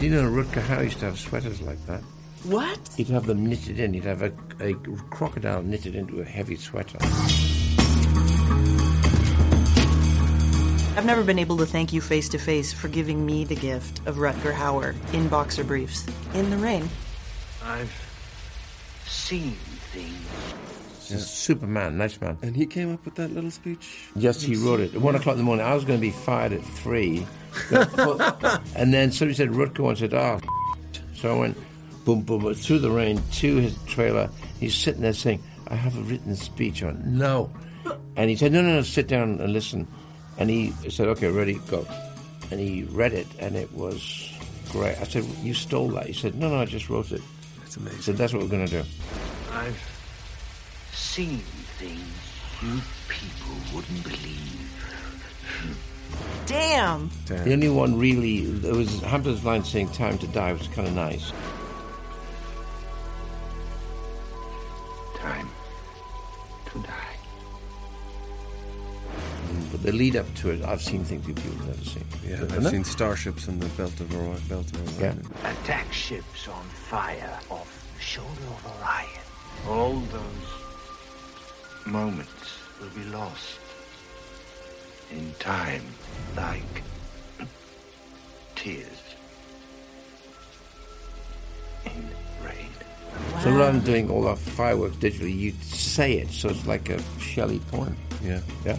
You know, Rutger Hauer used to have sweaters like that. What? He'd have them knitted in. He'd have a, a crocodile knitted into a heavy sweater. I've never been able to thank you face to face for giving me the gift of Rutger Hauer in boxer briefs in the rain. I've seen things. Superman, nice man. And he came up with that little speech? Yes, he wrote it. At one o'clock in the morning, I was going to be fired at three. and then somebody said, Rutger, and said, oh, so I went, boom, boom, boom, through the rain to his trailer. He's sitting there saying, I have a written speech. on. no. And he said, no, no, no, sit down and listen. And he said, okay, ready, go. And he read it, and it was great. I said, you stole that. He said, no, no, I just wrote it. That's amazing. I said, that's what we're going to do. I've seen things you people wouldn't believe. Damn! The only one really, it was Hampton's line saying time to die was kind of nice. Time to die. Mm, but the lead up to it, I've seen things you people have never seen. Yeah, I've it? seen starships in the belt of Orion. Belt of Orion. Attack ships on fire off the shoulder of Orion. All those moments will be lost in time like tears in rain. So rather than doing all that fireworks digitally, you say it, so it's like a Shelley poem. Yeah. Yeah.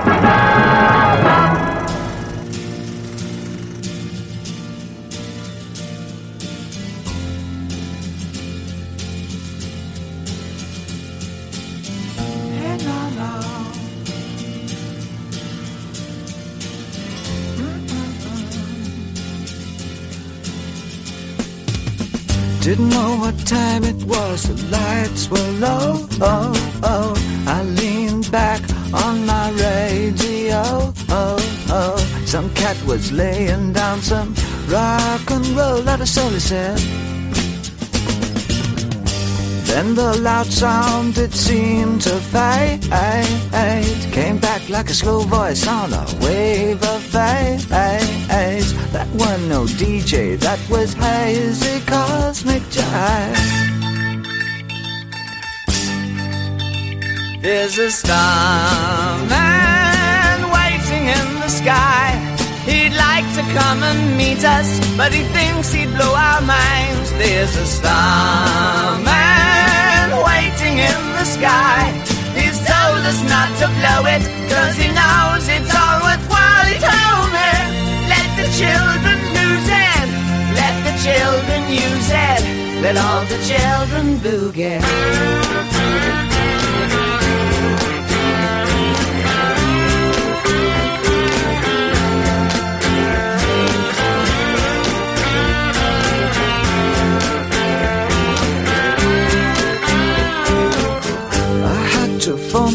Didn't know what time it was, the lights were low. Oh, oh. I leaned back on my radio. Oh, oh. Some cat was laying down some rock and roll that a soul said. Then the loud sound it seemed to fade. Came back like a slow voice on a wave of fade That wasn't no DJ, that was hazy cosmic jive There's a starman waiting in the sky. He'd like to come and meet us, but he thinks he'd blow our minds. There's a starman waiting in the sky. He's told us not to blow it, cause he knows it's all worthwhile. He told me, let the children lose it, let the children use it, let all the children boogie.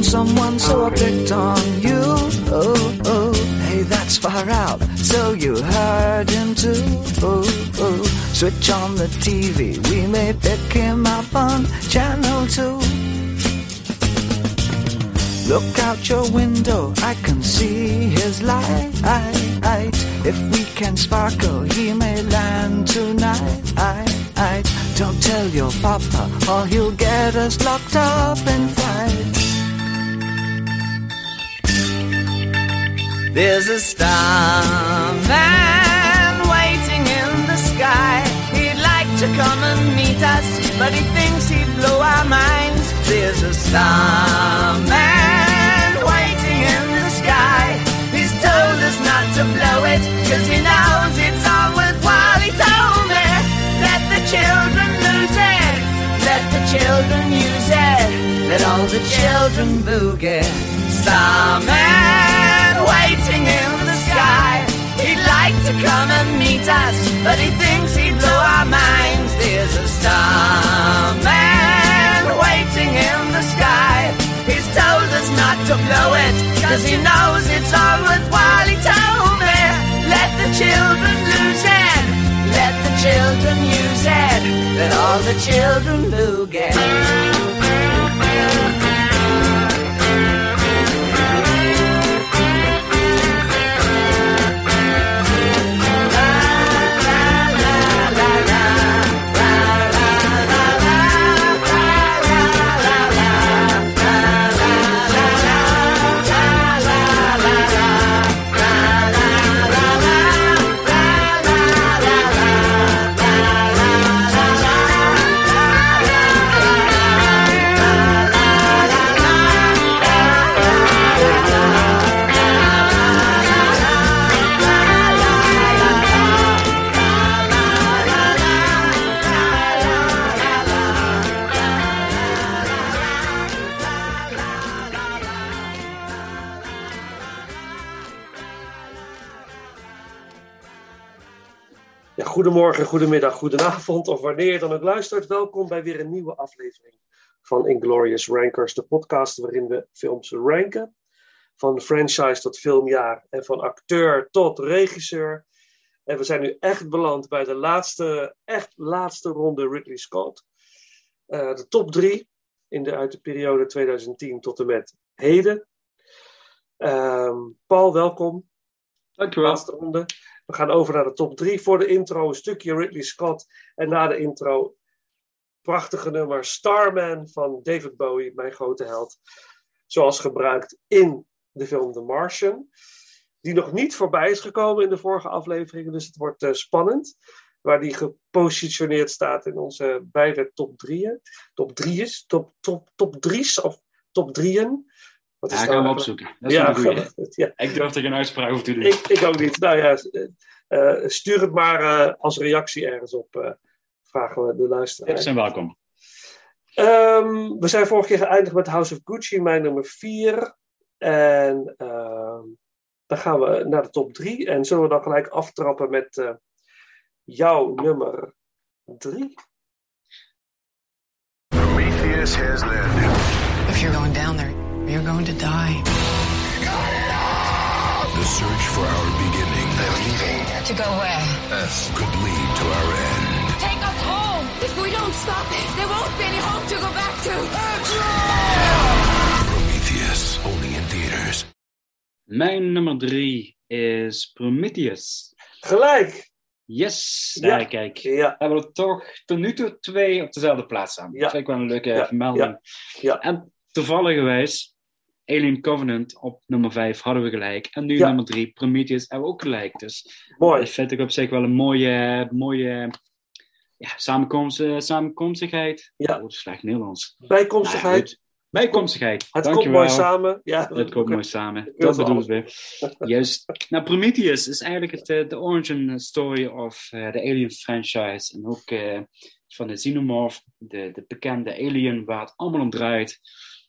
Someone, so I picked on you. Oh, oh, hey, that's far out. So you heard him too. Oh, oh, switch on the TV. We may pick him up on channel two. Look out your window, I can see his light. If we can sparkle, he may land tonight. Don't tell your papa, or he'll get us locked up in flight. There's a starman waiting in the sky. He'd like to come and meet us, but he thinks he'd blow our minds. There's a starman waiting in the sky. He's told us not to blow it, cause he knows it's all worthwhile. He told me, let the children lose it, let the children use it, let all the children boogie. Starman waiting in the sky. He'd like to come and meet us, but he thinks he'd blow our minds. There's a starman waiting in the sky. He's told us not to blow it, cause he knows it's all worthwhile. He told me, let the children lose it. Let the children use it. Let all the children lose it. Goedemorgen, goedemiddag, goedenavond of wanneer je dan ook luistert. Welkom bij weer een nieuwe aflevering van Inglorious Rankers, de podcast waarin we films ranken. Van franchise tot filmjaar en van acteur tot regisseur. En we zijn nu echt beland bij de laatste, echt laatste ronde Ridley Scott. Eh, de top drie in de, uit de periode 2010 tot en met heden. Ehm, Paul, welkom. Dankjewel. Laatste ronde. We gaan over naar de top 3. Voor de intro een stukje Ridley Scott. En na de intro prachtige nummer Starman van David Bowie, mijn grote held. Zoals gebruikt in de film The Martian. Die nog niet voorbij is gekomen in de vorige afleveringen. Dus het wordt eh, spannend. Waar die gepositioneerd staat in onze beide top drieën. Top drieën, top, top, top drie's of top drieën. Wat Ja, is gaan we nou opzoeken. Dat is Ja, een goeie. ja, Ik durf er geen uitspraak over te doen. ik, ik ook niet. Nou ja, eh, stuur het maar eh, als reactie ergens op. eh, vragen we de luisteraar. Tips zijn welkom. Ehm, we zijn vorige keer geëindigd met House of Gucci, mijn nummer 4. En ehm, dan gaan we naar de top 3. En zullen we dan gelijk aftrappen met eh, jouw nummer 3? Prometheus has landed. If you're going down there, you're going to die. The search for our beginning. They're leaving. To go where? Earth could lead to our end. Take us home! If we don't stop, there won't be any home to go back to! Prometheus, only in theaters. Mijn nummer drie is Prometheus. Gelijk! Yes, Ja. daar kijk. Ja, Hebben we er toch tot nu toe twee op dezelfde plaats staan. Ja. Dat vind ik wel een leuke Ja. vermelding. Ja. En toevallig geweest, Alien Covenant op nummer 5 hadden we gelijk. En nu Ja. nummer 3, Prometheus, hebben we ook gelijk. Dus mooi. dat vind ik op zich wel een mooie, mooie ja, samenkomst, eh, samenkomstigheid. Ja. Oh, dat is slecht Nederlands. Bijkomstigheid. Nou ja. Bijkomstigheid. het komt Dankjewel. mooi samen. Ja, Het komt mooi samen. Dat ze bedoelen we. Juist. Nou, Prometheus is eigenlijk het, eh, de origin story of eh, de Alien franchise. En ook van de Xenomorph, de, de bekende alien waar het allemaal om draait.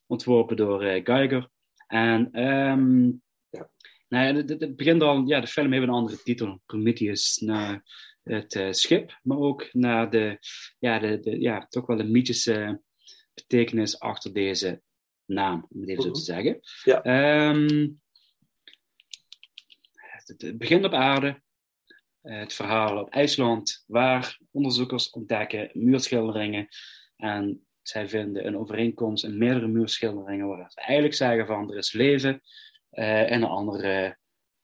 Ontworpen door eh, Geiger. En ehm, Ja. nou ja, het- begint al, ja, de film heeft een andere titel. Prometheus naar het eh, schip, maar ook naar de, ja, de, de, ja, toch wel de mythische betekenis achter deze naam, om het even zo Mhm. te zeggen. Ja. Ehm, het, het begint op aarde. Eh, het verhaal op IJsland, waar onderzoekers ontdekken muurschilderingen. En zij vinden een overeenkomst in meerdere muurschilderingen, waar ze eigenlijk zeggen van er is leven eh, in een andere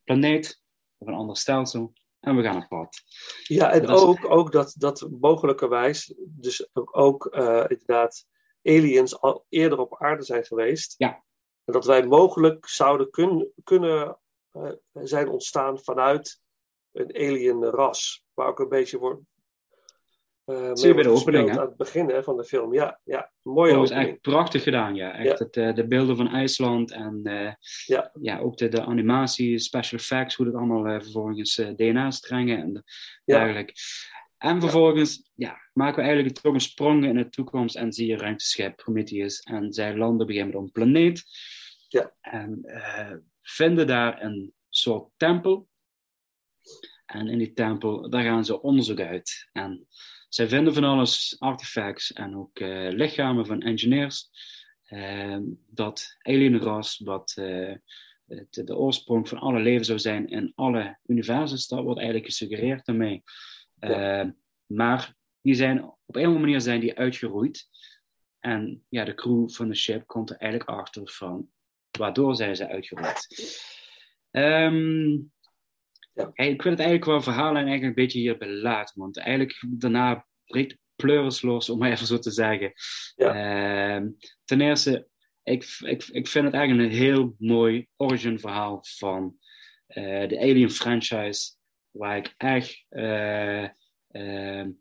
planeet of een ander stelsel. En we gaan op pad. Ja, en Dat is- ook, ook dat, dat mogelijkerwijs, dus ook, ook eh, inderdaad, aliens al eerder op aarde zijn geweest. Ja. En dat wij mogelijk zouden kun, kunnen eh, zijn ontstaan vanuit een alien ras. Waar ook een beetje wordt. Zie je bij de opening, hè? aan het begin hè, van de film. Ja, ja mooie Dat is opening. echt prachtig gedaan, ja. Echt Ja. Het, eh, de beelden van IJsland en eh, Ja. ja, ook de, de animatie, special effects, hoe dat allemaal vervolgens DNA-strengen en Ja. dergelijke. En vervolgens ja, maken we eigenlijk toch een sprong in de toekomst en zie je ruimteschip Prometheus. En zij landen moment op een planeet. Ja. En vinden daar een soort tempel. En in die tempel, daar gaan ze onderzoek uit. En zij vinden van alles, artefacts en ook eh, lichamen van engineers. eh, dat alienras, wat eh, het- de oorsprong van alle leven zou zijn in alle universums, dat wordt eigenlijk gesuggereerd daarmee. Ja. Eh, maar die zijn, op een manier zijn die uitgeroeid. En ja, de crew van de ship komt er eigenlijk achter van waardoor zijn ze uitgeroeid. Ehm, Ik wil het eigenlijk wel verhalen en eigenlijk een beetje hierbij laten, want eigenlijk daarna breekt pleuris los, om maar even zo te zeggen. Ehm, ten eerste, ik, ik, ik vind het eigenlijk een heel mooi origin verhaal van eh, de Alien franchise, waar ik echt, eh, ehm,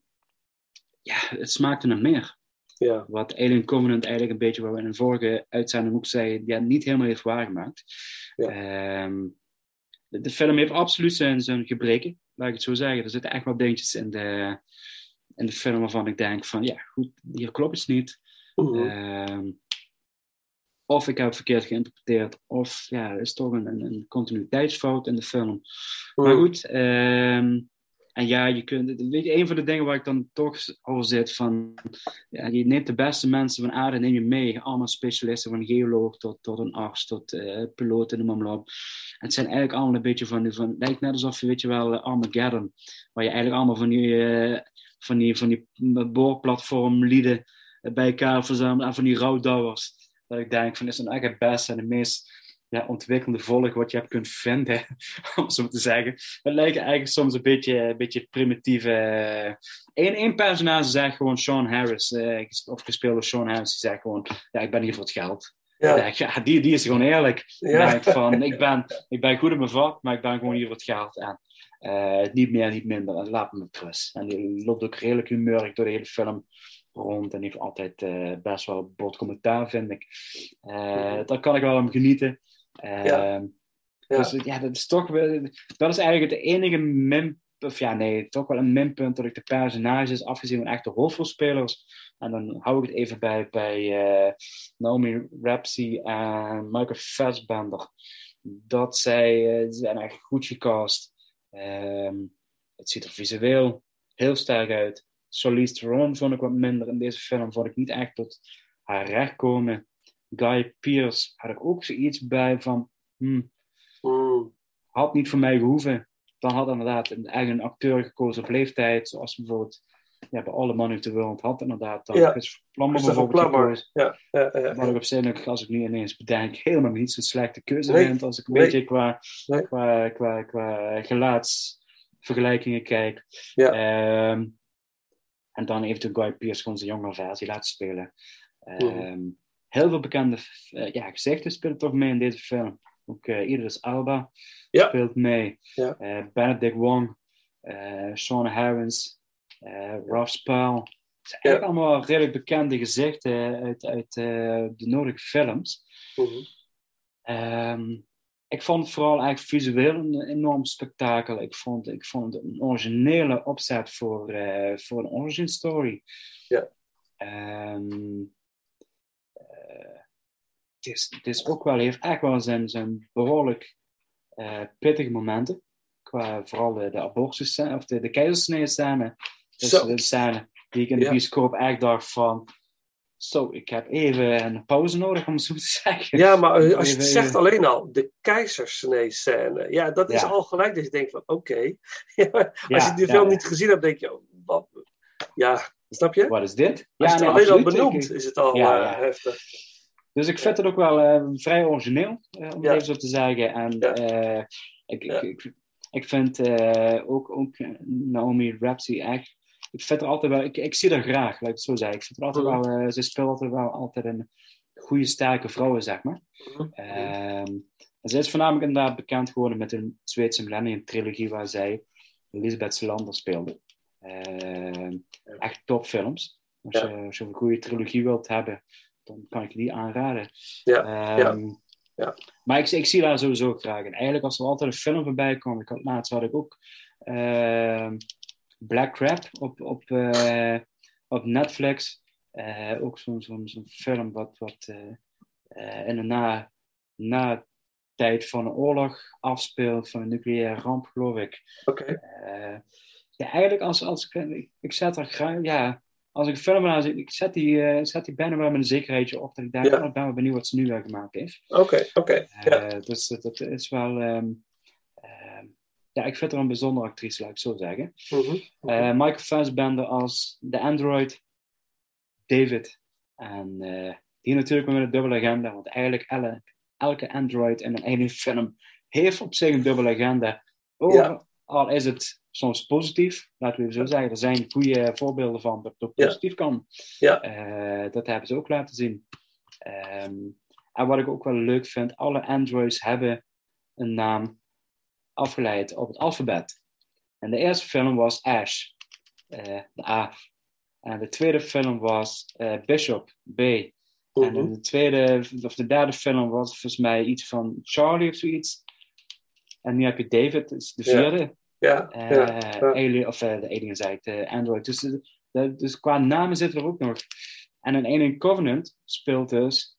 ja, het smaakte naar meer. Ja. Wat Alien Covenant eigenlijk een beetje, waar we in een vorige uitzending ook zei, ja, niet helemaal heeft waargemaakt. Ehm, de, de film heeft absoluut zijn, zijn gebreken, laat ik het zo zeggen. Er zitten echt wel dingetjes in de, in de film waarvan ik denk van, ja, goed, hier klopt het niet. Ehm, of ik heb het verkeerd geïnterpreteerd, of ja, er is toch een, een, een continuïteitsfout in de film. Maar goed, ehm, en ja, je kunt, weet een van de dingen waar ik dan toch over zit, van, ja, je neemt de beste mensen van aarde, neem je mee, allemaal specialisten, van geoloog tot, tot een arts, tot uh, piloot in de maar op. En het zijn eigenlijk allemaal een beetje van, van lijkt net alsof je, weet je wel, Armageddon, waar je eigenlijk allemaal van die, uh, van die, van die boorplatform lieden bij elkaar verzamelt, en van die rouwdouwers. Dat ik denk van, is eigenlijk het beste en de meest ja, ontwikkelde volk wat je hebt kunt vinden, om zo te zeggen. Het lijkt eigenlijk soms een beetje, een beetje primitieve. Eén één personage zegt gewoon Sean Harris, uh, of gespeeld door Sean Harris, die zegt gewoon: Ja, ik ben hier voor het geld. Ja. ja die, die is gewoon eerlijk. Ja. Ik, van, ik, ben, ik ben goed in mijn vak, maar ik ben gewoon hier voor het geld. En uh, niet meer, niet minder. En laat me met rust. En die loopt ook redelijk humeurig door de hele film rond en heeft altijd uh, best wel bot commentaar, vind ik. Uh, daar kan ik wel om genieten. Uh, ja. Dus ja, dat is toch dat is eigenlijk het enige min, of ja, nee, toch wel een minpunt dat ik de personages, afgezien van echte hoofdrolspelers, en dan hou ik het even bij, bij Naomi Rapsy en Michael Fassbender, dat zij zijn echt goed gecast. Um, het ziet er visueel heel sterk uit. Charlize Theron vond ik wat minder in deze film. Vond ik niet echt tot haar recht komen. Guy Pearce had ik ook zoiets bij van... Hmm, had niet voor mij gehoeven. Dan had inderdaad een eigen acteur gekozen op leeftijd. Zoals bijvoorbeeld ja, bij Alle Mannen de World had inderdaad dan ja. Chris Plummer bijvoorbeeld gekozen. Ja, ja, ja, Wat ik op zich, als ik nu ineens bedenk, helemaal niet zo'n slechte keuze Nee. vind. Als ik een Nee. beetje qua, Nee. qua, qua, qua gelaatsvergelijkingen kijk. Ja. Ehm, en dan eventueel Guy Pearce gewoon zijn jongere versie laten spelen. Mhm. Heel veel bekende eh, ja, gezichten spelen toch mee in deze film. Ook eh Idris Alba Ja. speelt mee. Ja. Eh, Benedict Wong, eh Sean Harris, Ralph Spall. Het zijn eigenlijk allemaal redelijk bekende gezichten uit, uit de nodige films. Mhm. Ehm, ik vond het vooral eigenlijk visueel een enorm spektakel. Ik vond, ik vond het een originele opzet voor, voor een origin story. Ja. Ehm, eh, het, is, het is ook wel, heeft echt wel zijn, zijn behoorlijk eh, pittige momenten. Qua vooral de, de abortus of de, de keizersnee scène. Dus de scène die ik in de Ja. bioscoop echt dacht van... Zo, ik heb even een pauze nodig om het zo te zeggen. Ja, maar als je het zegt alleen al, de keizersnee-scène. Ja, dat is Ja. al gelijk dat je denkt van, oké. Als je die ja, film ja. niet gezien hebt, denk je, wat? Ja, snap je? Wat is dit? Als je het alleen al Ik- is het al eh, heftig. Dus ik vind het ook wel eh, vrij origineel, eh, om het even zo te zeggen. En eh, ik, ik, ik, ik vind eh, ook, ook Naomi Rapsy echt... Ik vind er altijd wel... Ik, ik zie haar graag, laat ik het zo zeggen. Ik vind er altijd wel... eh, ze speelt altijd wel altijd een goede, sterke vrouw, zeg maar. Ehm, en ze is voornamelijk inderdaad bekend geworden met een Zweedse Millennium trilogie waar zij Elisabeth Salander speelde. Ehm, echt topfilms. Als, Ja. je, als je een goede trilogie wilt hebben, dan kan ik die aanraden. Ja, Ehm, ja. Ja. Maar ik, ik zie daar sowieso graag in. Eigenlijk als er altijd een film voorbij komt. Ik had, laatst had ik ook ehm, Black Crab op, op, eh, op Netflix. Eh, ook zo'n zo'n zo'n film wat, wat eh, in de na, na tijd van een oorlog afspeelt, van een nucleaire ramp, geloof ik. Oké. Eh, ja, eigenlijk als, als ik, ik, ik zet er graag, ja, als ik film aan zie, ik zet die, eh, zet die bijna wel met een zekerheidje op dat ik denk, Ja. oh, ik ben wel benieuwd wat ze nu weer gemaakt heeft. Oké, oké. ja. Eh, dus dat, dat is wel, ehm, ehm, ja, ik vind haar een bijzondere actrice, laat ik zo zeggen. Eh, Michael Fassbender als de android, David. En eh, die natuurlijk met een dubbele agenda, want eigenlijk elke, elke android in een alien film heeft op zich een dubbele agenda. Ook Ja. Al is het soms positief, laten we zo zeggen. Er zijn goede voorbeelden van dat het ook Ja. positief kan. Ja. Eh, dat hebben ze ook laten zien. Ehm, en wat ik ook wel leuk vind, alle androids hebben een naam afgeleid op het alfabet. En de eerste film was Ash, eh, de A. En de tweede film was eh, Bishop, B. En Mhm. de tweede, of de derde film was volgens mij iets van Charlie of zoiets. En nu heb je David, is de vierde. Ja, Eh, ja. Alien, of eh, de Alien zei ik, de Android. Dus, de- de- dus qua namen zitten er ook nog. En in Alien Covenant speelt dus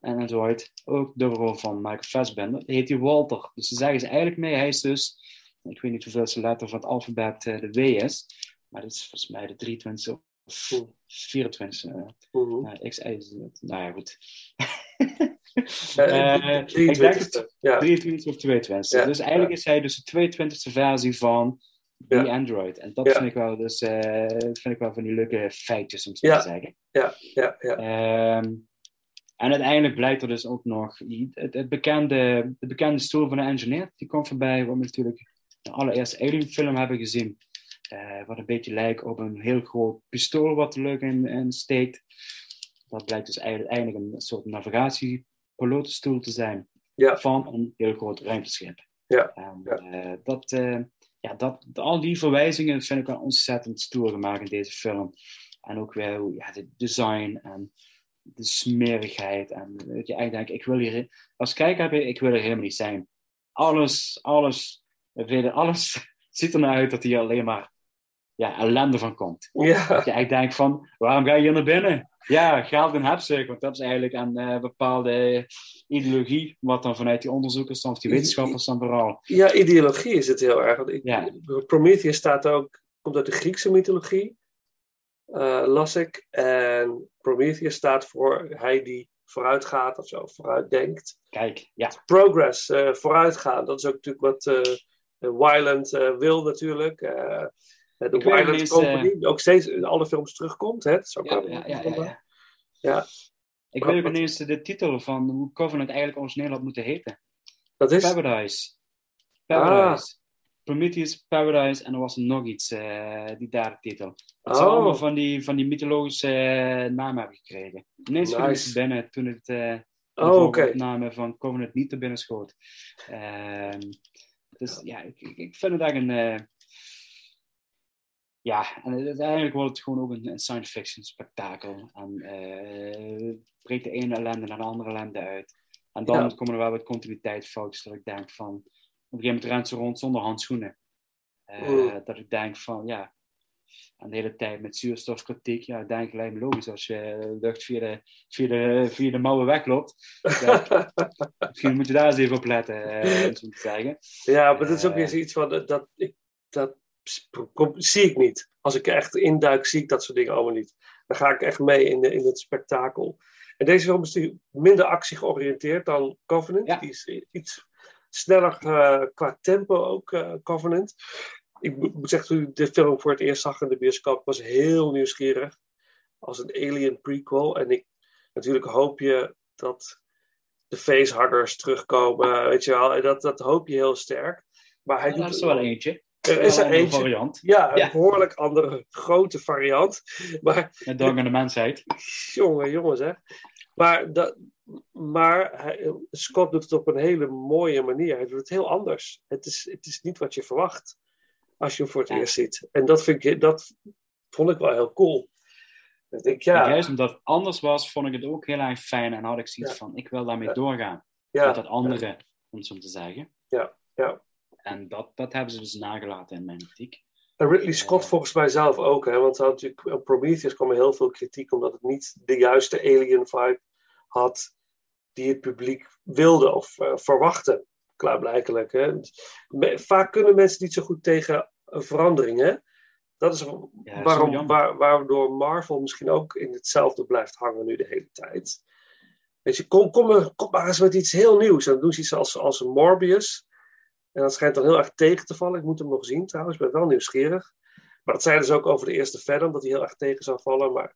een Android ook de rol van Michael Fassbender. Die heet hij Walter. Dus daar zeggen ze eigenlijk mee, hij is dus, ik weet niet hoeveelste letter van het alfabet eh, de W is, maar dat is volgens mij de 23 of 24. eh, Mhm. eh, X, Z. Nou ja, goed. Eh, Eh, de ik denk 23e, het ja. 23 of 22. Ja, Dus eigenlijk is hij dus de 22e versie van die Android. En dat vind ik wel dus, eh, dat vind ik wel van die leuke feitjes om zo te zeggen. Ja, ja, ja. Ehm, en uiteindelijk blijkt er dus ook nog het, het bekende, de bekende stoel van de engineer. Die komt voorbij, wat we natuurlijk de allereerste Alien film hebben gezien. Eh, wat een beetje lijkt op een heel groot pistool wat er leuk in, in steekt. Dat blijkt dus eigenlijk, eigenlijk een soort navigatiepilotenstoel te zijn Ja. van een heel groot ruimteschip. Ja. En, eh, dat, eh, ja, dat, al die verwijzingen vind ik wel ontzettend stoer gemaakt in deze film. En ook weer ja, het design en de smerigheid. En dat je eigenlijk denkt, ik wil hier, als kijker heb ik, ik wil er helemaal niet zijn. Alles, alles, we weten, alles ziet er naar uit dat hier alleen maar ja, ellende van komt. Ja. Dat je eigenlijk denkt van, waarom ga je hier naar binnen? Ja, geld en hebzucht, want dat is eigenlijk een eh, bepaalde ideologie, wat dan vanuit die onderzoekers, dan, of die wetenschappers dan vooral. Ja, ideologie is het heel erg. Want Ja. Prometheus staat ook, komt uit de Griekse mythologie, eh, las ik. En Prometheus staat voor hij die vooruit gaat of zo, vooruit denkt. Kijk, ja. Progress, eh vooruitgaan. Dat is ook natuurlijk wat eh Wyland eh, wil natuurlijk. Eh, de Ik eens, Company, eh, die ook steeds in alle films terugkomt. Hè? Dat is ook Ja, wel- ja, ja, ja, ja. Ik weet ook ineens de titel van hoe Covenant eigenlijk origineel had moeten heten. Dat is? Paradise. Paradise. Prometheus, Paradise en er was nog iets, eh, die derde titel. Dat ze Oh. allemaal van die, van die mythologische eh, namen hebben gekregen. Ineens Nice. het binnen toen het eh Oh, opname van Covenant niet te binnen schoot. Ehm, dus ja, ik, ik, ik vind het eigenlijk een... ja, en uiteindelijk wordt het gewoon ook een, een science fiction spektakel. En eh breekt de ene ellende naar de andere ellende uit. En dan Ja. komen er wel wat continuïteitsfoutjes dat ik denk van... Op een gegeven moment rent ze rond zonder handschoenen. Eh. Dat ik denk van, ja... En de hele tijd met zuurstofkritiek, ja, ik denk lijkt me logisch als je lucht via de, via de, via de mouwen wegloopt. Ja, misschien moet je daar eens even op letten, eh, om te zeggen. Ja, maar dat is ook weer zoiets van, dat, dat, zie ik niet. Als ik er echt induik, zie ik dat soort dingen allemaal niet. Dan ga ik echt mee in, de, in het spektakel. En deze film is natuurlijk minder actie georiënteerd dan Covenant. Die is iets sneller eh, qua tempo ook, eh, Covenant. Ik moet zeggen, toen ik de film voor het eerst zag in de bioscoop, was heel nieuwsgierig. Als een alien prequel. En ik, natuurlijk hoop je dat de facehuggers terugkomen, weet je wel. En dat, dat hoop je heel sterk. Maar hij Ja, doet dat is wel eentje. Er is er een andere eentje. variant. Ja, een Ja. behoorlijk andere grote variant. Maar Met dank aan de mensheid. jongen, jongens, hè. Maar, dat, maar hij, Scott doet het op een hele mooie manier. Hij doet het heel anders. Het is, het is niet wat je verwacht als je hem voor het eerst ziet. En dat, vind ik, dat vond ik wel heel cool. Ik denk, En ja, juist omdat het anders was, vond ik het ook heel erg fijn. En had ik zoiets van, ik wil daarmee doorgaan. Ja. Met dat andere, om het zo te zeggen. ja, ja. En dat, dat hebben ze dus nagelaten in mijn optiek. En Ridley Scott volgens mij zelf ook, hè? want op Prometheus kwam er heel veel kritiek omdat het niet de juiste alien vibe had die het publiek wilde of eh, verwachtte, klaarblijkelijk. Hè? Vaak kunnen mensen niet zo goed tegen een verandering. Hè? Dat is waarom, waar, waardoor Marvel misschien ook in hetzelfde blijft hangen nu de hele tijd. Weet je, kom, kom, maar, kom maar eens met iets heel nieuws. En dan doen ze iets als, als Morbius. En dat schijnt dan heel erg tegen te vallen. Ik moet hem nog zien trouwens, ik ben wel nieuwsgierig. Maar dat zeiden ze ook over de eerste Venom, dat hij heel erg tegen zou vallen. Maar...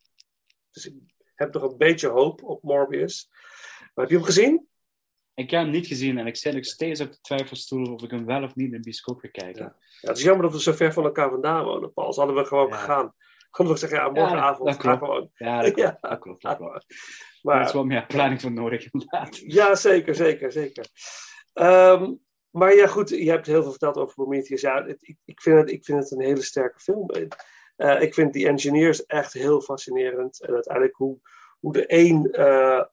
Dus ik heb nog een beetje hoop op Morbius. Maar heb je hem gezien? Ik heb hem niet gezien en ik zit nog steeds op de twijfelstoel of ik hem wel of niet in de bioscoop ga kijken. Ja, het is jammer dat we zo ver van elkaar vandaan wonen, Paul. Hadden we gewoon gegaan. Konden we zeggen, ja, morgenavond klopt. gewoon. Ja, dat klopt. Ja. Dat klopt, dat klopt. Maar- Er is wel meer planning voor nodig, inderdaad. Ja, zeker, zeker, zeker. Ehm, maar ja, goed, je hebt heel veel verteld over Prometheus. Ja, het- ik, ik, vind het, ik vind het een hele sterke film. Eh, ik vind die engineers echt heel fascinerend. En uiteindelijk hoe, hoe de een eh,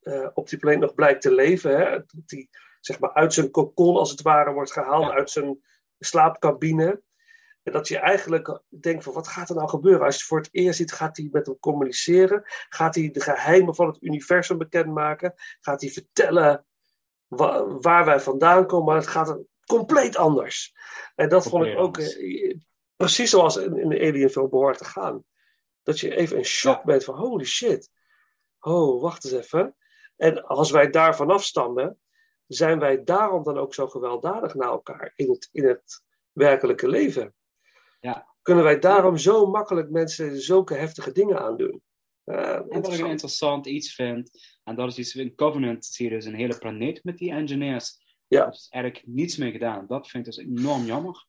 eh, op die planeet nog blijkt te leven. Hè? Die zeg maar uit zijn kokon als het ware wordt gehaald, uit zijn slaapcabine. En dat je eigenlijk denkt van wat gaat er nou gebeuren? Als je voor het eerst ziet, gaat hij met hem communiceren? Gaat hij de geheimen van het universum bekendmaken? Gaat hij vertellen wa- waar wij vandaan komen? Maar het gaat er compleet anders. En dat vond ik ook eh, precies zoals in, in de Alien film behoort te gaan. Dat je even in shock bent van holy shit. Oh, wacht eens even. En als wij daar vanaf stammen, zijn wij daarom dan ook zo gewelddadig naar elkaar in het, in het werkelijke leven? Ja. Kunnen wij daarom zo makkelijk mensen zulke heftige dingen aandoen? En wat ik een interessant. iets vind, en dat is iets in Covenant, zie je dus een hele planeet met die engineers. Ja. Er is eigenlijk niets mee gedaan. Dat vind ik dus enorm jammer.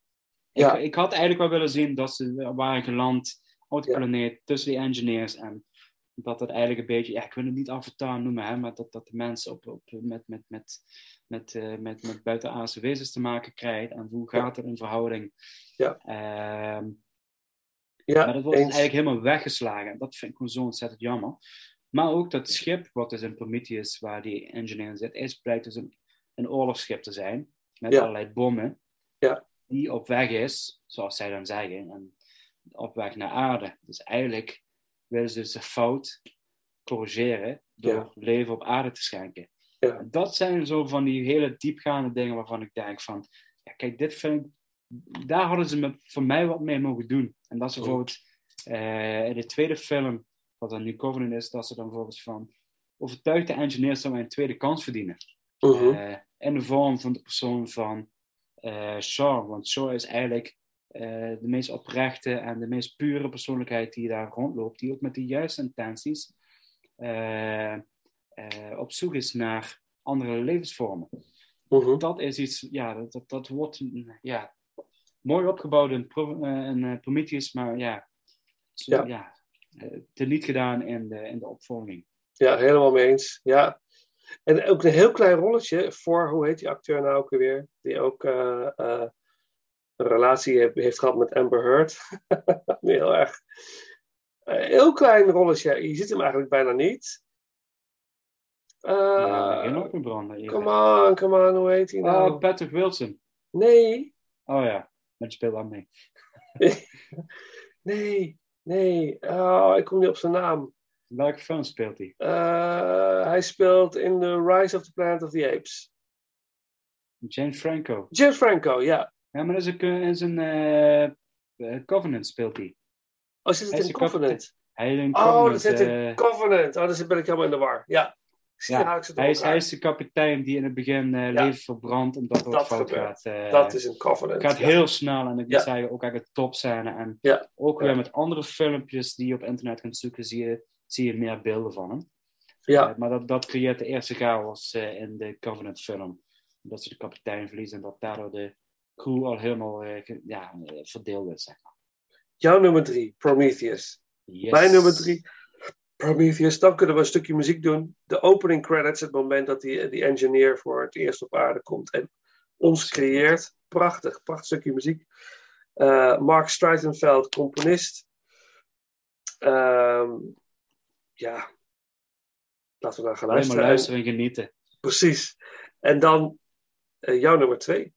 Ja. Ik, ik had eigenlijk wel willen zien dat ze waren geland op de planeet tussen die engineers en dat het eigenlijk een beetje, ja, ik wil het niet avatar noemen, hè, maar dat, dat de mensen op, op, met, met, met, met, eh, met, met buitenaardse wezens te maken krijgen en hoe gaat het in verhouding. Ja. Ehm, Ja, maar dat wordt eens. eigenlijk helemaal weggeslagen. En dat vind ik gewoon zo ontzettend jammer. Maar ook dat schip, wat dus in Prometheus, waar die engineer in zit, is, blijkt dus een, een oorlogsschip te zijn. Met Ja. allerlei bommen. Ja. Die op weg is, zoals zij dan zeggen, en op weg naar aarde. Dus eigenlijk willen ze dus de fout corrigeren door Ja. leven op aarde te schenken. Ja. Dat zijn zo van die hele diepgaande dingen waarvan ik denk van, ja, kijk, dit vind ik, daar hadden ze me, voor mij wat mee mogen doen. En dat is bijvoorbeeld eh, in de tweede film, wat dan nu Covenant is, dat ze dan bijvoorbeeld van overtuigde engineers dat wij een tweede kans verdienen. Eh, in de vorm van de persoon van eh Shaw. Want Shaw is eigenlijk de meest oprechte en de meest pure persoonlijkheid die daar rondloopt. Die ook met de juiste intenties op zoek is naar andere levensvormen. Mhm. Dat is iets, ja, dat, dat, dat wordt ja, mooi opgebouwd in, Pro, eh, in eh, Prometheus, maar ja, zo, Ja. ja. eh, teniet gedaan in de, in de opvolging. Ja, helemaal mee eens. Ja. En ook een heel klein rolletje voor, hoe heet die acteur nou ook weer? Die ook een relatie heeft, heeft gehad met Amber Heard. heel erg. Een heel klein rolletje. Je ziet hem eigenlijk bijna niet. Uh, Uh, geen op branden. hier. come on, come on, hoe heet hij nou? Oh, Patrick Wilson. Nee, Oh ja, maar die speelt aan mee. nee, nee. Oh, ik kom niet op zijn naam. Welke film speelt hij? Uh, hij speelt in The Rise of the Planet of the Apes. James Franco. James Franco, ja. Ja, maar dat is een, is een eh, eh, Covenant speelt hij. Oh, zit Hij het is in een Covenant? Hij een Oh, Covenant. dat zit in eh, Covenant. Oh, dan ben ik helemaal in de war. Ja. Ja. hij, is, hij is de kapitein die in het begin Ja. leven verbrandt omdat er Dat wat fout gaat. eh, Dat is een Covenant. Het gaat ja. heel snel en ik Ja. moet zeggen ook eigenlijk top scène. En ook weer met andere filmpjes die je op internet kunt zoeken, zie je, zie je meer beelden van hem. Ja. Eh, maar dat, dat creëert de eerste chaos in de Covenant film. Dat ze de kapitein verliezen en dat daardoor de crew al helemaal ja, verdeeld is. Zeg maar. Jouw nummer drie, Prometheus. Yes. Mijn nummer drie, Prometheus. Dan kunnen we een stukje muziek doen. De opening credits, het moment dat die, die engineer voor het eerst op aarde komt en ons creëert. Prachtig, prachtig stukje muziek. Eh, Mark Streitenfeld, componist. Ehm, ja, laten we naar gaan Alleen maar luisteren. luisteren en genieten. Precies. En dan eh, jouw nummer twee.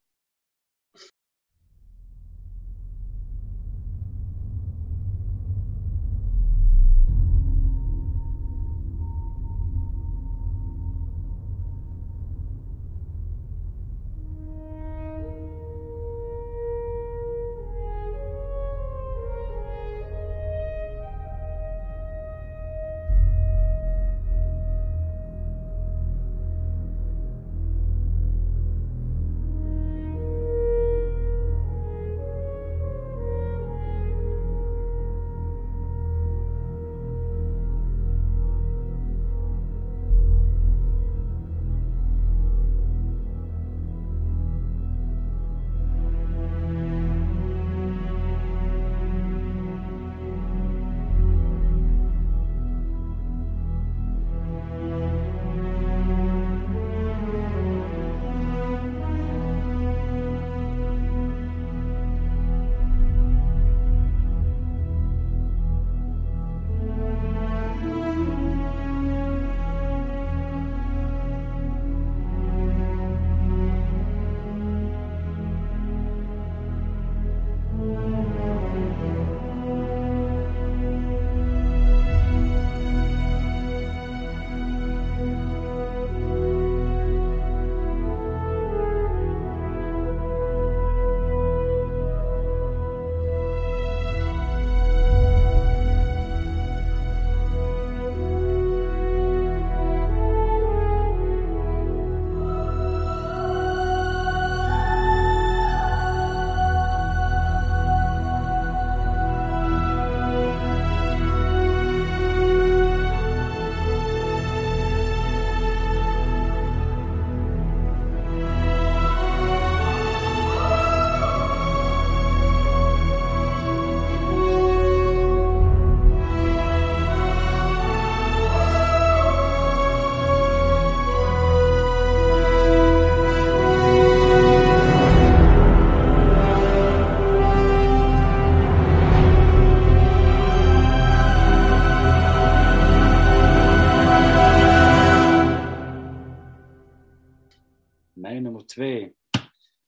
Twee.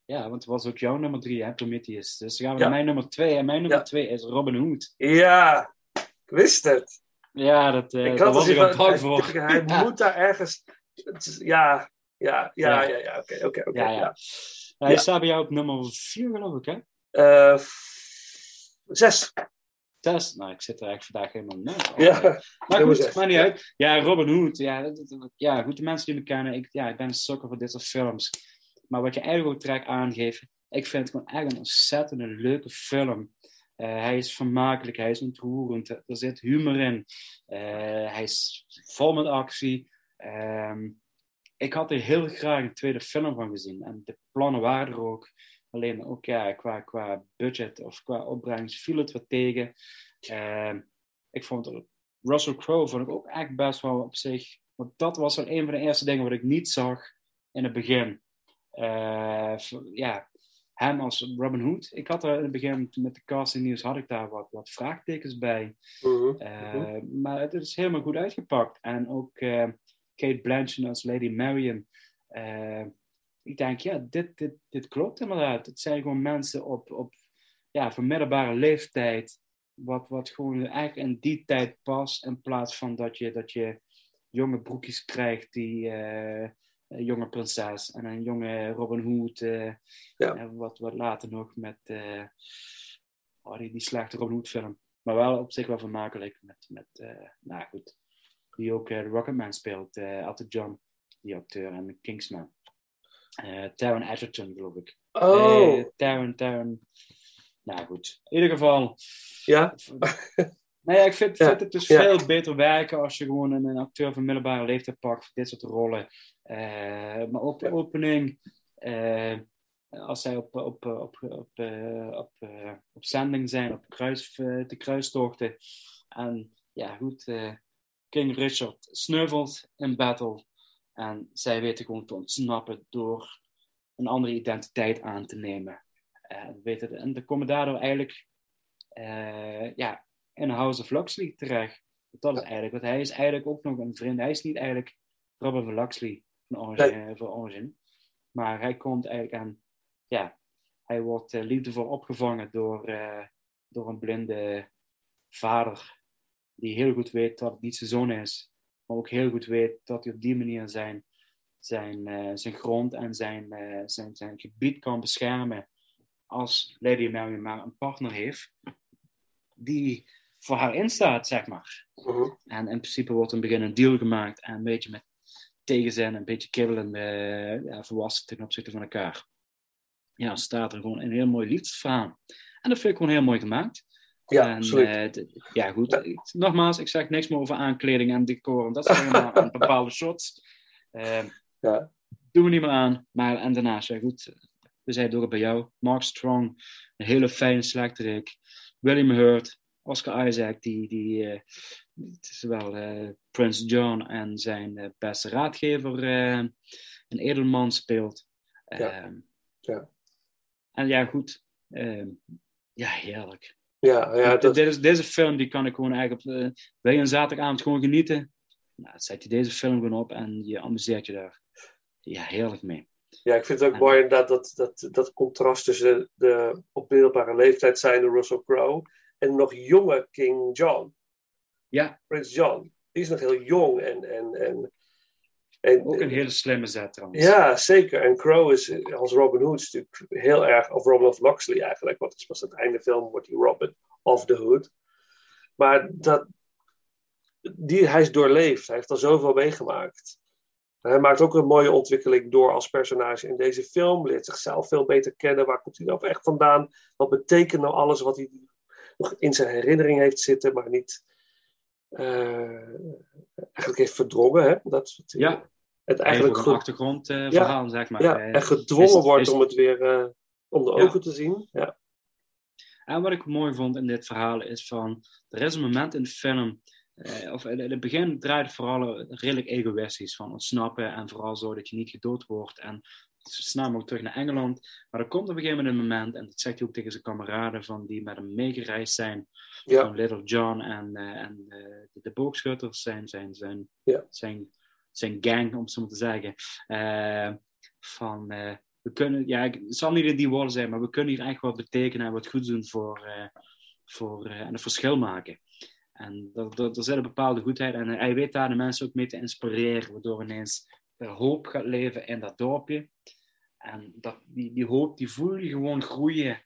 Ja, want het was ook jouw nummer drie, hè, Prometheus. Dus gaan we Ja. naar mijn nummer twee. En mijn nummer Ja. twee is Robin Hood. Ja, ik wist het. Ja, dat, eh ik had was het ik aan even- het voor. Hij Ja. moet daar ergens. is- Ja, ja, ja, Ja. ja. Oké, oké, oké. Ja. Hij staat bij jou op nummer vier, geloof ik, hè? Eh, zes. Zes. Nou, ik zit er eigenlijk vandaag helemaal na. Ja, Maar goed, zes. niet uit. Ja, Robin Hood. Ja, dat- dat- ja, goed, de mensen die me kennen. Ik, ja, ik ben een sukker voor dit soort films. Maar wat je eigenlijk ook direct aangeeft. Ik vind het gewoon echt een ontzettend leuke film. Eh, hij is vermakelijk, hij is ontroerend, er zit humor in. Eh, hij is vol met actie. Ehm, ik had er heel graag een tweede film van gezien. En de plannen waren er ook. Alleen ook ja, qua, qua budget of qua opbrengst viel het wat tegen. Ehm, ik vond Russell Crowe vond ik ook echt best wel op zich. Want dat was wel een van de eerste dingen wat ik niet zag in het begin. Eh, ja, hem als Robin Hood. Ik had er in het begin met de casting nieuws had ik daar wat, wat vraagtekens bij. Mhm. Eh, maar het is helemaal goed uitgepakt. En ook eh, Kate Blanchett als Lady Marion. Ik denk, ja, dit, dit, dit klopt inderdaad. Het zijn gewoon mensen op, op ja, middelbare leeftijd. Wat, wat gewoon eigenlijk in die tijd past. In plaats van dat je, dat je jonge broekjes krijgt die... jonge prinses en een jonge Robin Hood. eh, en wat, wat later nog met eh, oh, die, die slechte Robin Hood film. Maar wel op zich wel vermakelijk. Met, met eh, nou goed, die ook eh, Rocketman speelt. Elton John, die acteur. En Kingsman. Eh Taron Egerton, geloof ik. Oh. Eh, Taron, Taron. Nou goed, in ieder geval. Ja. Nou ja, ik vind, Ja, vind het dus ja. veel beter werken als je gewoon een, een acteur van middelbare leeftijd pakt voor dit soort rollen. Eh, maar ook de opening, eh, als zij op, op, op, op, eh, op, op zending zijn, op kruis, de kruistochten. En ja, goed, King Richard sneuvelt in battle. En zij weten gewoon te ontsnappen door een andere identiteit aan te nemen. En, weten, en dan komen daardoor eigenlijk eh, ja, in House of Luxley terecht. Dat is eigenlijk, want hij is eigenlijk ook nog een vriend. Hij is niet eigenlijk Robin van Luxley van origine, van origine. Maar hij komt eigenlijk aan, ja, hij wordt eh, liefdevol opgevangen door, eh, door een blinde vader. Die heel goed weet dat het niet zijn zoon is. Maar ook heel goed weet dat hij op die manier zijn, zijn, eh, zijn grond en zijn, eh, zijn, zijn gebied kan beschermen. Als Lady Marion maar een partner heeft die voor haar instaat, zeg maar. Mhm. En in principe wordt in het begin een deal gemaakt en een beetje met tegenzin, een beetje kibbelen, eh ja, volwassen ten opzichte van elkaar. Ja, staat er gewoon een heel mooi liefdesverhaal. En dat vind ik gewoon heel mooi gemaakt. Ja, en, d- ja, goed. Nogmaals, ik zeg niks meer over aankleding en decor. en Dat is allemaal bepaalde shots. Eh, Ja. Doen we niet meer aan. Maar en daarnaast, ja goed. We zijn door bij jou. Mark Strong, een hele fijne slechterik. William Hurt, Oscar Isaac, die, die eh, het is wel eh, Prince John en zijn eh, beste raadgever, eh, een edelman speelt. Ja. Ehm, Ja. En ja, goed. Ehm, ja, heerlijk. Ja, ja, dat- dit is, deze film die kan ik gewoon eigenlijk op. wil je een zaterdagavond gewoon genieten? Nou, zet je deze film gewoon op en je amuseert je daar. Ja, heerlijk mee. Ja, ik vind het ook mooi inderdaad dat, dat, dat contrast tussen de op middelbare leeftijd zijnde Russell Crowe en nog jonge King John. Ja. Prince John. Die is nog heel jong en... en, en, en Ook een hele slimme zet trouwens. Ja, zeker. En Crowe is als Robin Hood is natuurlijk heel erg, of Robin of Loxley eigenlijk, want het is pas aan het einde film wordt hij Robin of the Hood. Maar dat, die, hij is doorleefd, hij heeft al zoveel meegemaakt. Hij maakt ook een mooie ontwikkeling door als personage in deze film, leert zichzelf veel beter kennen. Waar komt hij nou echt vandaan? Wat betekent nou alles wat hij nog in zijn herinnering heeft zitten, maar niet eigenlijk heeft verdrongen? Hè? Dat Ja. het eigenlijk een achtergrondverhaal, zeg maar. Ja, Eh, en gedwongen is- wordt is- om het weer eh, onder Ja. ogen te zien. Ja. En wat ik mooi vond in dit verhaal is van, er is een moment in de film, eh, of in in het begin draait het vooral redelijk egoïstisch, van ontsnappen en vooral zo dat je niet gedood wordt en zo snel mogelijk terug naar Engeland. Maar er komt op een gegeven moment een moment, en dat zegt hij ook tegen zijn kameraden van die met hem meegereisd zijn, Ja. van Little John en, eh, en eh, de, de boogschutters, zijn, zijn, zijn, Ja. zijn, zijn gang, om het zo maar te zeggen, eh, van... we kunnen, ja, het zal niet in die woorden zijn, maar we kunnen hier echt wat betekenen en wat goed doen voor, voor, en een verschil maken. En dat, er zit een bepaalde goedheid en hij weet daar de mensen ook mee te inspireren, waardoor ineens er hoop gaat leven in dat dorpje. En dat, die, die hoop die voel je gewoon groeien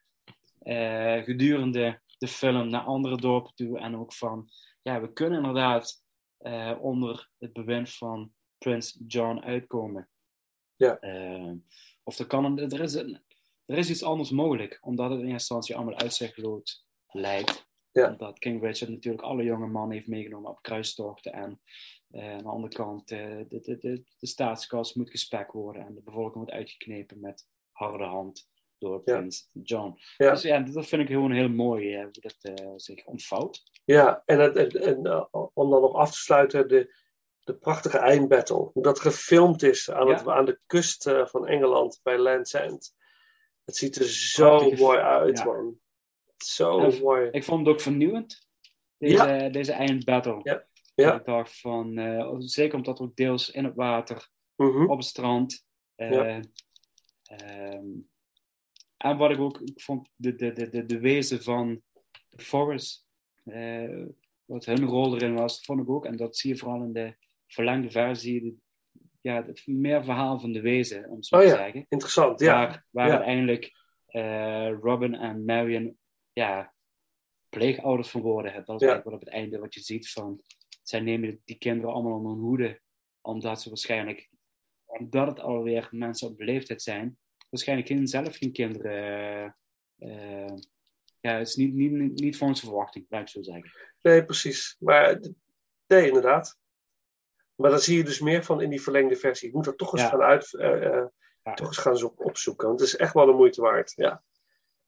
eh, gedurende de film naar andere dorpen toe. En ook van, ja, we kunnen inderdaad eh, onder het bewind van Prins John uitkomen. Ja. Eh, of er, kan er, is er is iets anders mogelijk, omdat het in eerste instantie allemaal uitzichtloos lijkt. Ja. Omdat King Richard natuurlijk alle jonge mannen heeft meegenomen op kruistochten. En eh, aan de andere kant, eh, de, de, de, de staatskas moet gespekt worden en de bevolking wordt uitgeknepen met harde hand door Ja. Prins John. Ja. Dus ja, dat vind ik gewoon heel mooi, eh, hoe dat zich ontvouwt. Ja, en, het- en, en, om dan nog af te sluiten, de, de prachtige eindbattle. Hoe dat gefilmd is aan, het, aan de kust van Engeland bij Land's End. Het ziet er zo Prachtige- mooi uit, ja. man. Zo mooi. Ik vond het ook vernieuwend, deze, deze eindbattle. Ja. Ja. Ik dacht van, eh, zeker omdat ook deels in het water, Mhm. op het strand. eh, Ja. ehm, en wat ik ook ik vond, de, de, de, de, de wezen van Forrest, eh, wat hun rol erin was, vond ik ook. En dat zie je vooral in de verlengde versie. de- ja, het meer verhaal van de wezen, om zo Oh te ja, zeggen. interessant. Ja. Waar, waar Ja. uiteindelijk eh, Robin en Marion ja, pleegouders van worden. Dat is Ja. eigenlijk wat op het einde wat je ziet van... Zij nemen die kinderen allemaal onder hun hoede. Omdat ze waarschijnlijk... Omdat het alweer mensen op leeftijd zijn... Waarschijnlijk geen, zelf geen kinderen... eh, ja, het is niet, niet, niet, volgens verwachting, laat ik zo zeggen. Nee, precies. Maar nee, inderdaad. Maar dan zie je dus meer van in die verlengde versie. Ik moet er toch eens Ja. gaan uit, eh, eh, toch eens gaan zo- opzoeken. Want het is echt wel de moeite waard. Ja.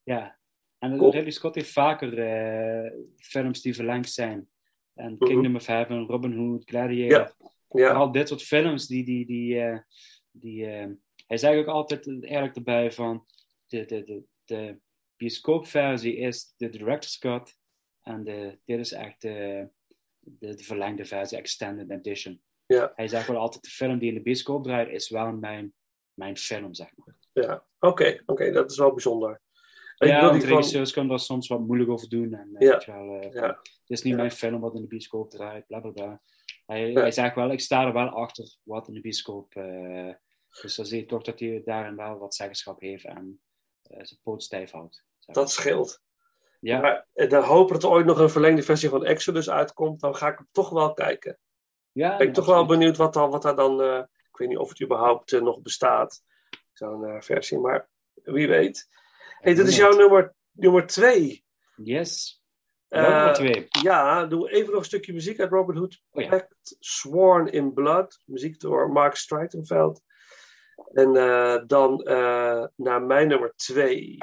Ja, en Cool. Ridley Scott heeft vaker eh, films die verlengd zijn. En Mhm. Kingdom of Heaven, Robin Hood, Gladiator. Ja, ja. Vooral dit soort films, die, die, die, eh, die eh, hij zei ook altijd eerlijk erbij van, de, de, de, de bioscoopversie is de director's cut. En de, dit is echt de, de, de verlengde versie, extended edition. Ja. Hij zegt wel altijd, de film die in de bioscoop draait, is wel mijn, mijn film, zeg maar. Ja, oké, oké, dat is wel bijzonder. Ja, want regisseurs kunnen daar soms wat moeilijk over doen. En, eh, Ja. weet je wel, eh, Ja. Het is niet mijn film wat in de bioscoop draait, bla bla bla. Hij, hij zegt wel, ik sta er wel achter wat in de bioscoop. eh, dus dan zie je toch dat hij daarin wel wat zeggenschap heeft en zijn poot stijf houdt. Dat scheelt. Ja. Maar dan hopen dat er ooit nog een verlengde versie van Exodus uitkomt. Dan ga ik hem toch wel kijken. Ja, ben ik toch wel benieuwd wat, dan, wat daar dan... ik weet niet of het überhaupt nog bestaat. Zo'n versie. Maar wie weet. Hey, dit is jouw nummer, nummer twee. Yes. Eh, nummer twee. Ja, doe even nog een stukje muziek uit Robin Hood. Oh ja. Pact, Sworn in Blood. Muziek door Mark Streitenfeld. En eh, dan eh, naar mijn nummer twee.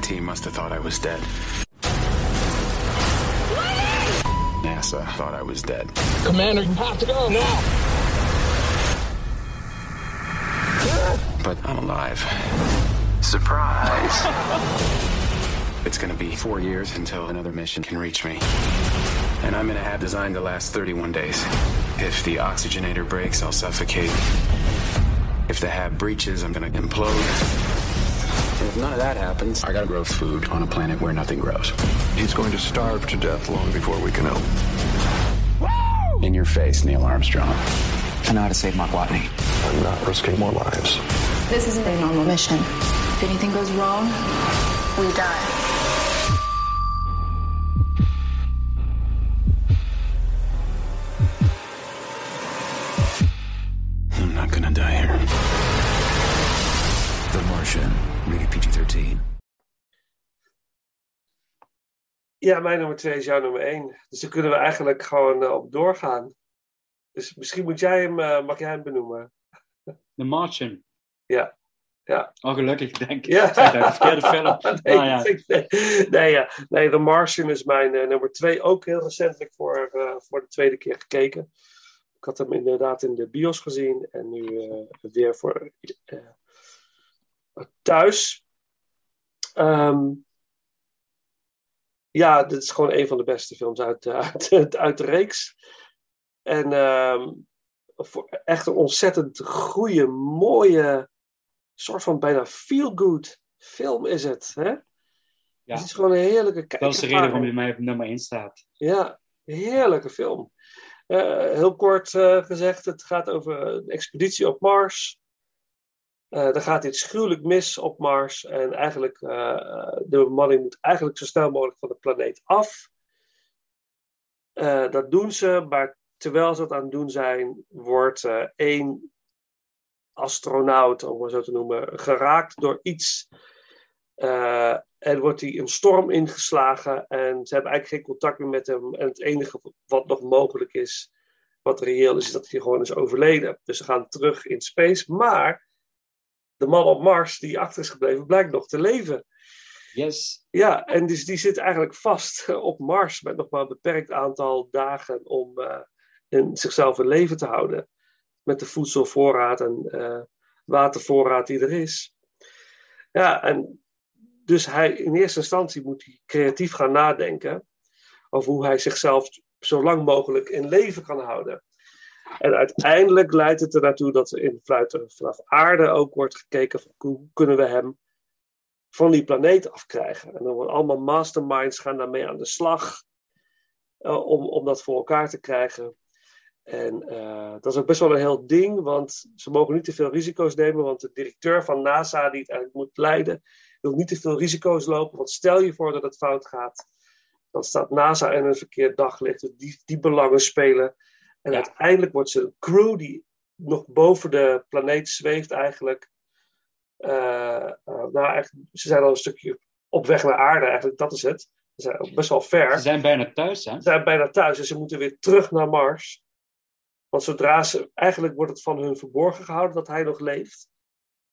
Team must have thought I was dead. NASA thought I was dead. Commander, you have to go now. But I'm alive. Surprise! it's gonna be four years until another mission can reach me. And I'm gonna have designed to last 31 days. If the oxygenator breaks, I'll suffocate. If the hab breaches, I'm gonna implode. And if none of that happens, I gotta grow food on a planet where nothing grows. He's going to starve to death long before we can help. In your face, Neil Armstrong. I know how to save Mark Watney. I'm not risking more lives. This isn't a normal mission. If anything goes wrong, we die. Ja, mijn nummer 2 is jouw nummer 1. Dus daar kunnen we eigenlijk gewoon eh, op doorgaan. Dus misschien moet jij hem, eh, mag jij hem benoemen? The Martian. Ja. Ja. Oh, gelukkig, denk ik. Ja. Dat, verkeerde film. nee, Ah, ja. nee, nee, ja. nee, The Martian is mijn eh, nummer 2. Ook heel recentelijk voor, voor de tweede keer gekeken. Ik had hem inderdaad in de bios gezien. En nu weer voor thuis. Ehm, ja, dit is gewoon een van de beste films uit, eh, uit, uit de reeks. En ehm, voor echt een ontzettend goede, mooie, soort van bijna feel-good film is het. Hè? Ja. Het is gewoon een heerlijke Dat is de reden waarom hij mij op nummer 1 staat. Ja, heerlijke film. Eh, heel kort eh, gezegd, het gaat over een expeditie op Mars. Er gaat iets gruwelijk mis op Mars. En eigenlijk, eh, de bemanning moet eigenlijk zo snel mogelijk van de planeet af. Dat doen ze, maar terwijl ze dat aan het doen zijn, wordt één astronaut, om maar zo te noemen, geraakt door iets. En wordt hij een storm ingeslagen en ze hebben eigenlijk geen contact meer met hem. En het enige wat nog mogelijk is, wat reëel is, is dat hij gewoon is overleden. Dus ze gaan terug in space. Maar de man op Mars die achter is gebleven, blijkt nog te leven. Yes. Ja, en dus die zit eigenlijk vast op Mars met nog maar een beperkt aantal dagen om eh, in zichzelf in leven te houden. Met de voedselvoorraad en eh, watervoorraad die er is. Ja, en dus hij in eerste instantie moet hij creatief gaan nadenken over hoe hij zichzelf zo lang mogelijk in leven kan houden. En uiteindelijk leidt het er naartoe dat er in, vanaf aarde ook wordt gekeken hoe kunnen we hem van die planeet afkrijgen. En dan worden allemaal masterminds gaan daarmee aan de slag eh, om, om dat voor elkaar te krijgen. En eh, dat is ook best wel een heel ding, want ze mogen niet te veel risico's nemen, want de directeur van NASA die het eigenlijk moet leiden, wil niet te veel risico's lopen, want stel je voor dat het fout gaat, dan staat NASA in een verkeerd daglicht, dus die, die belangen spelen. En uiteindelijk wordt ze een crew die nog boven de planeet zweeft eigenlijk. Eh, eh, nou, eigenlijk, ze zijn al een stukje op weg naar aarde, eigenlijk, dat is het. Ze zijn best wel ver. Ze zijn bijna thuis, hè? Ze zijn bijna thuis en ze moeten weer terug naar Mars. Want zodra ze, eigenlijk wordt het van hun verborgen gehouden dat hij nog leeft.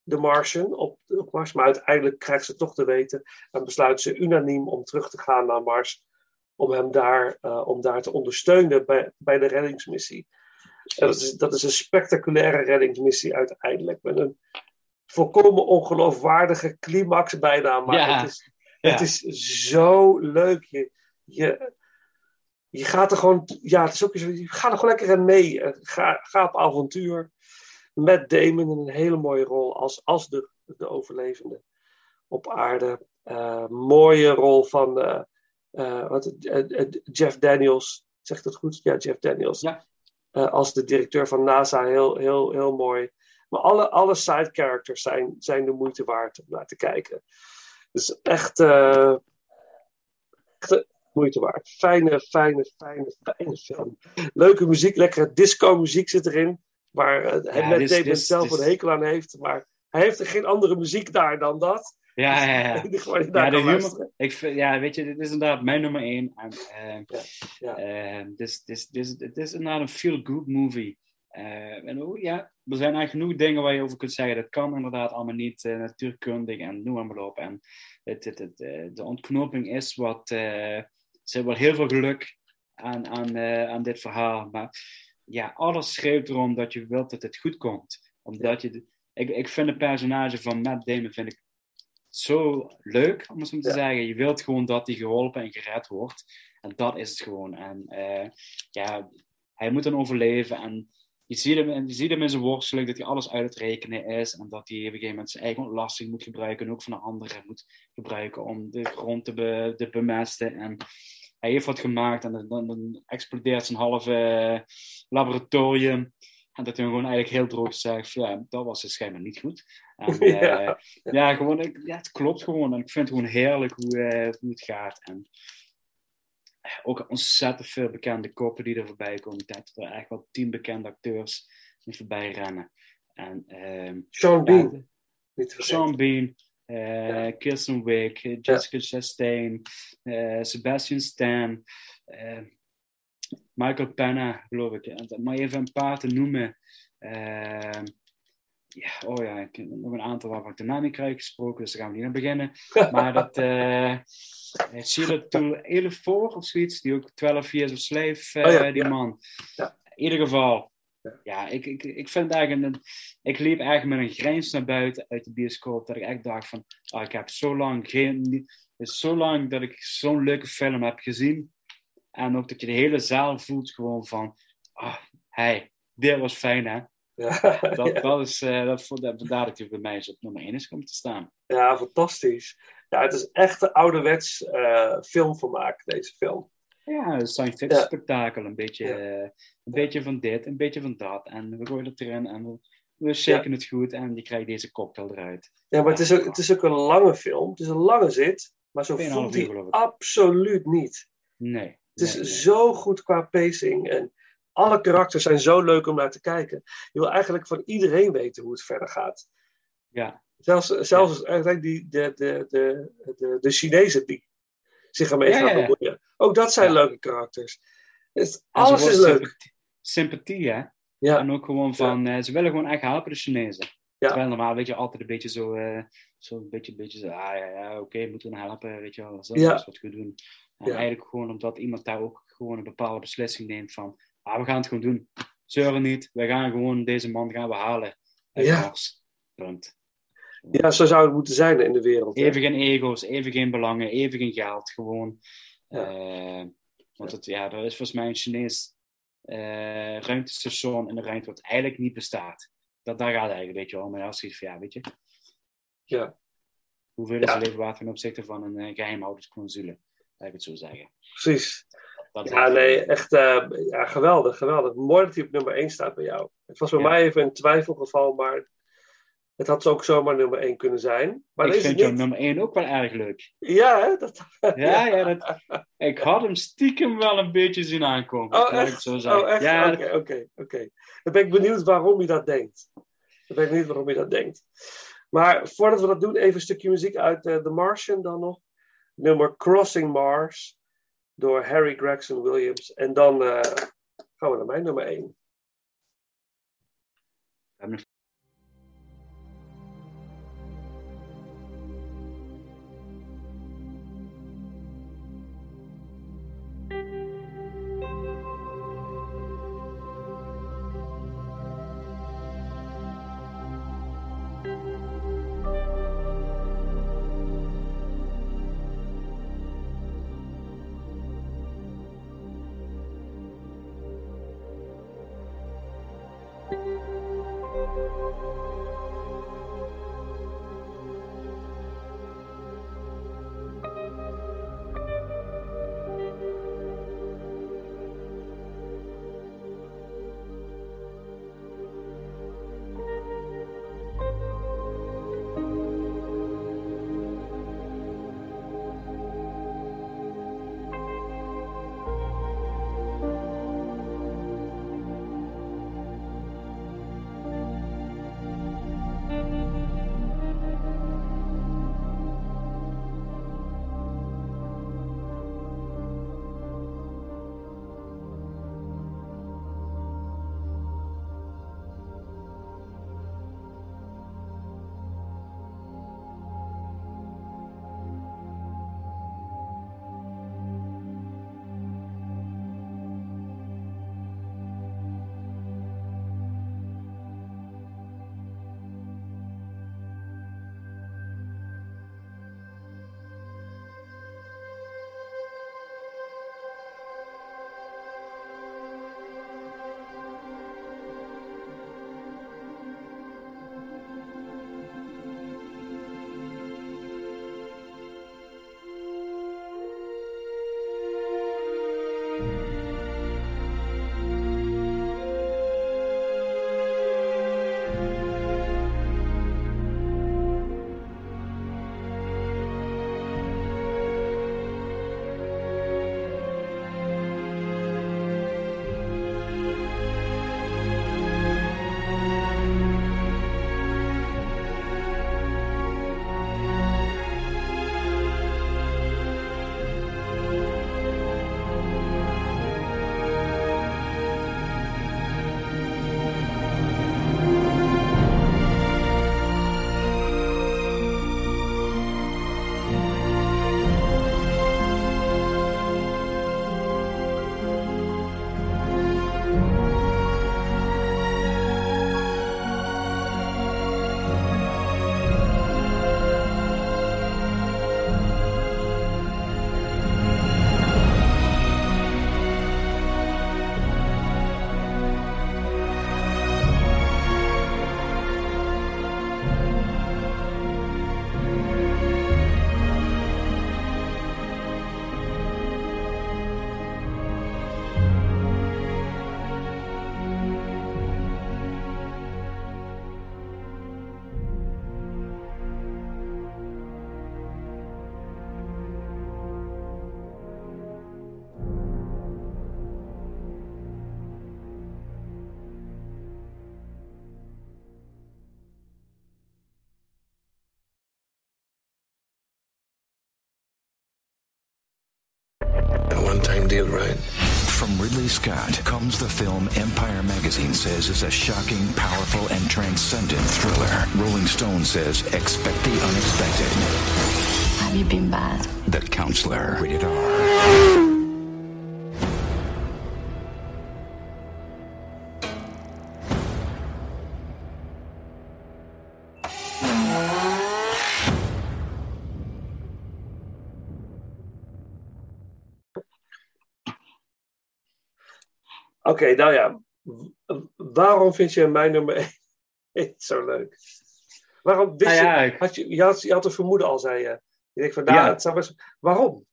De Martian op, op Mars. Maar uiteindelijk krijgen ze toch te weten. En besluiten ze unaniem om terug te gaan naar Mars. Om hem daar, eh, om daar te ondersteunen bij, bij de reddingsmissie. En dat, is, dat is een spectaculaire reddingsmissie uiteindelijk. Met een volkomen ongeloofwaardige climax bijna. Maar Ja. het, is, Ja. het is zo leuk. Je, je, je gaat er gewoon, ja, het is ook je gaat er gewoon lekker in mee. Eh, Ga, ga op avontuur. Met Damon in een hele mooie rol als, als de, de overlevende op aarde. Eh, mooie rol van eh, wat, Jeff Daniels. Zegt dat goed? Ja, Jeff Daniels. Eh, als de directeur van NASA. Heel, heel, heel mooi. Maar alle, alle side characters zijn, zijn de moeite waard om naar te kijken. Dus echt, eh, echt moeite waard. Fijne, fijne, fijne, fijne film. Leuke muziek, lekkere disco muziek zit erin. Waar hij Ja, zelf een hekel aan heeft. Maar hij heeft er geen andere muziek daar dan dat. Ja, ja, ja. Ja, de humor, ik vind, ja, weet je, dit is inderdaad mijn nummer één. En, eh, ja. dit is- dit is- dit is- dit is inderdaad een feel-good movie. Eh, en ook, ja, er zijn eigenlijk genoeg dingen waar je over kunt zeggen. Dat kan inderdaad allemaal niet eh, natuurkundig en noem maar op. En het, het, het, eh, de ontknoping is wat. eh zit wel heel veel geluk aan, aan, aan dit verhaal. Maar ja, alles schreeuwt erom dat je wilt dat het goed komt. Omdat je. ik, ik vind het personage van Matt Damon vind ik zo leuk, om het zo te zeggen. Je wilt gewoon dat hij geholpen en gered wordt. En dat is het gewoon. En eh, ja, hij moet dan overleven. En je ziet, hem, je ziet hem in zijn worsteling dat hij alles uit het rekenen is. En dat hij op een gegeven moment zijn eigen ontlasting moet gebruiken. En ook van de anderen moet gebruiken om de grond te, be, te bemesten. En hij heeft wat gemaakt en dan, dan, dan explodeert zijn halve eh, laboratorium. En dat hij gewoon eigenlijk heel droog zegt: ja, dat was dus schijnbaar niet goed. En, eh, Ja. ja. gewoon, ik- ja, het klopt gewoon. En ik vind het gewoon heerlijk hoe, eh, hoe het gaat. En ook ontzettend veel bekende koppen die er voorbij komen. Ik denk dat er echt wel tien bekende acteurs die voorbij rennen. En, ehm, Sean Bean. Niet. Sean Bean, eh, Kirsten Wick, eh, Jessica Chastain, eh, Sebastian Stan, eh, Michael Pena, geloof ik. Maar even een paar te noemen. Ehm, ja, oh ja, ik heb nog een aantal waarvan ik de naam niet krijg gesproken, dus daar gaan we niet aan beginnen. Maar dat uh, Chilatul Elefor of zoiets, die ook 12 Years of Slave, uh, Oh ja, die ja. man. Ja. In ieder geval, ja, ik, ik, ik vind eigenlijk, een, ik liep eigenlijk met een grijns naar buiten uit de bioscoop, dat ik echt dacht van, ah, ik heb zo lang geen, het is zo lang dat ik zo'n leuke film heb gezien. En ook dat je de hele zaal voelt gewoon van, ah, hey, dit was fijn hè. Ja, dat, ja. dat is, uh, dat, vandaar dat hij bij mij zo op nummer 1 is komen te staan. Ja, fantastisch. Ja, het is echt een ouderwets uh, filmvermaak, deze film. Ja, een science fiction ja. spektakel. Een beetje, uh, een beetje van dit, een beetje van dat. En we gooien het erin en we, we shaken het goed en je krijgt deze cocktail eruit. Ja, maar het is, ook, het is ook een lange film. Het is een lange zit, maar zo voelt hij absoluut niet. Nee. Het is zo goed qua pacing en alle karakters zijn zo leuk om naar te kijken. Je wil eigenlijk van iedereen weten hoe het verder gaat. Ja. Zelfs, zelfs ja. eigenlijk die, de, de, de, de, de Chinezen die zich ermee ja, gaan bemoeien. Ja. Ook dat zijn leuke karakters. Het, alles is leuk. Sympathie, sympathie hè? Ja. En ook gewoon van, uh, ze willen gewoon echt helpen, de Chinezen. Terwijl normaal weet je altijd een beetje zo, uh, zo een beetje, beetje zo, ah ja, ja oké, okay, moeten we helpen, weet je wel, dat is wat we doen. En eigenlijk gewoon omdat iemand daar ook gewoon een bepaalde beslissing neemt van, ah, we gaan het gewoon doen. Zeuren niet, we gaan gewoon deze man gaan we halen. Ja. Mars. Punt. Ja, zo zou het moeten zijn in de wereld. Even hè? geen ego's, even geen belangen, even geen geld. Gewoon. Ja. Uh, want het, ja, er is volgens mij een Chinees uh, ruimtestation in de ruimte wat eigenlijk niet bestaat. Dat, daar gaat eigenlijk een beetje om. Maar als je van, ja, weet je. Ja. Hoeveel is ja. leven waard ten opzichte van een uh, geheimhoudersclausule? Laat ik het zo zeggen. Precies. Dat ja, nee, echt uh, ja, geweldig, geweldig. Mooi dat hij op nummer 1 staat bij jou. Het was bij ja. mij even een twijfelgeval, maar het had ook zomaar nummer 1 kunnen zijn. Maar ik vind jouw nummer 1 ook wel erg leuk. Ja, hè? Dat... ja, ja dat... ik had hem stiekem wel een beetje zien aankomen. Oh, echt? Zo oh, echt? Ja, oké, oké, okay, oké. Dan ben ik benieuwd waarom je dat denkt. Dan ben ik benieuwd waarom je dat denkt. Maar voordat we dat doen, even een stukje muziek uit uh, The Martian dan nog. Nummer Crossing Mars door Harry Gregson Williams. En dan uh, gaan we naar mijn nummer 1. Deal, right? From Ridley Scott comes the film Empire Magazine says is a shocking, powerful, and transcendent thriller. Rolling Stone says expect the unexpected. Have you been bad? The Counselor. Rated R. Oké, nou ja. Waarom vind je mijn nummer 1 zo leuk? Waarom wist Nou ja, je, ik- had je, je, had, je had een vermoeden al, zei je. Je denkt van, nou, Ja. het zou best... Waarom?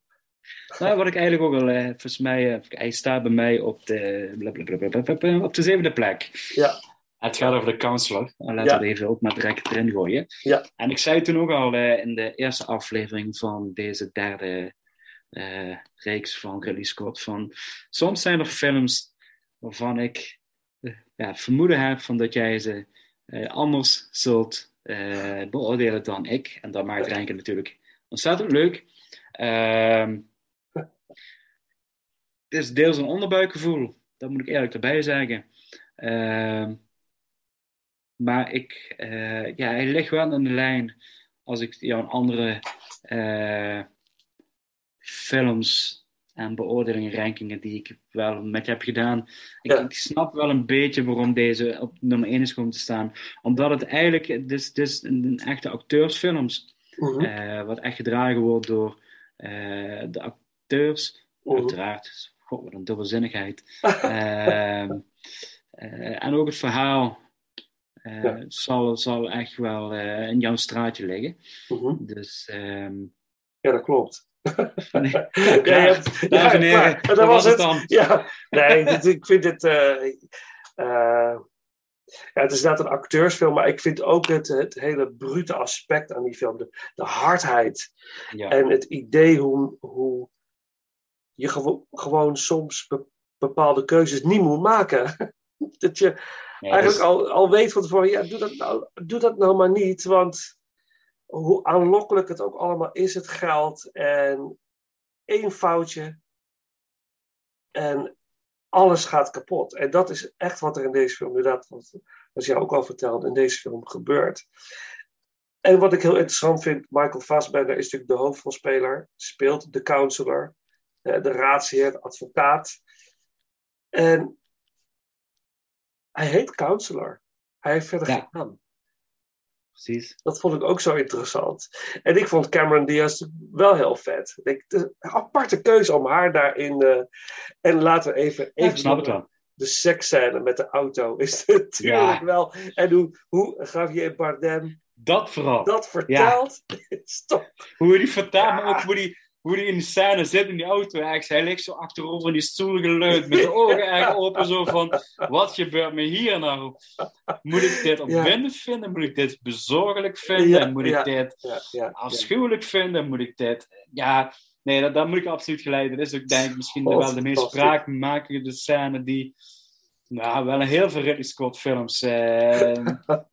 Nou, wat ik eigenlijk ook al, eh, volgens mij, eh, hij staat bij mij op de, blablabla, op de zevende plek. Ja. Het gaat over de counselor. En laten Ja. we het even ook maar direct erin gooien. Ja. En ik zei toen ook al eh, in de eerste aflevering van deze derde eh, reeks van Ridley Scott, van soms zijn er films waarvan ik eh, vermoeden heb van dat jij ze eh, anders zult eh, beoordelen dan ik. En dat maakt Renken natuurlijk ontzettend leuk. Ehm het is deels een onderbuikgevoel, dat moet ik eerlijk erbij zeggen. Ehm, maar ik, ja, hij ligt wel in de lijn als ik jouw andere eh, films en beoordelingen, rankingen die ik wel met je heb gedaan. Ik, ik snap wel een beetje waarom deze op nummer 1 is komen te staan. Omdat het eigenlijk, het is, een, echte acteursfilms. Mhm. eh, wat echt gedragen wordt door eh, de acteurs. Mhm. Uiteraard, god, wat een dubbelzinnigheid. Ehm, eh, en ook het verhaal Ja. zal, zal echt wel in jouw straatje liggen. Mhm. Dus ehm, Ja, dat klopt. Nee, Ja, Dames en heren, dat dat was het. dan. Ja, nee, dit- ik vind het. eh, eh, ja, het is inderdaad een acteursfilm, maar ik vind ook het, het hele brute aspect aan die film, de, de hardheid Ja. en het idee hoe, hoe je gewo- gewoon soms be- bepaalde keuzes niet moet maken. dat je Ja, eigenlijk dus- al, al weet van tevoren, ja, doe dat, nou, doe dat nou maar niet, want hoe aanlokkelijk het ook allemaal is, het geld en één foutje en alles gaat kapot. En dat is echt wat er in deze film, inderdaad, wat, wat jij ook al vertelde, in deze film gebeurt. En wat ik heel interessant vind, Michael Fassbender is natuurlijk de hoofdrolspeler, speelt de counselor, eh, de raadsheer, de advocaat. En hij heet counselor. Hij heeft verder Ja. geen naam. Precies. Dat vond ik ook zo interessant. En ik vond Cameron Diaz wel heel vet. Ik, de, aparte keuze om haar daarin. eh, en laten we even. Ja, even ik snap het wel. De seksscène met de auto is natuurlijk Ja. wel. En hoe, hoe Javier Bardem Dat vooral. dat vertelt. Is toch. Hoe die vertaalt, maar ook hoe die, hoe die in die scène zit in die auto. Echt. Hij ligt zo achterover in die stoel geleund, met de ogen echt open. Zo van, wat gebeurt me hier nou? Moet ik dit opwindend vinden? Moet ik dit bezorgelijk vinden? Ja, moet ik ja, dit ja, ja, afschuwelijk vinden? Moet ik dit... Ja, nee, dat, dat moet ik absoluut geleiden. Dat is ook denk ik misschien Oh, wel de meest spraakmakende scène die... Nou, wel een heel veel Ridley Scott films eh,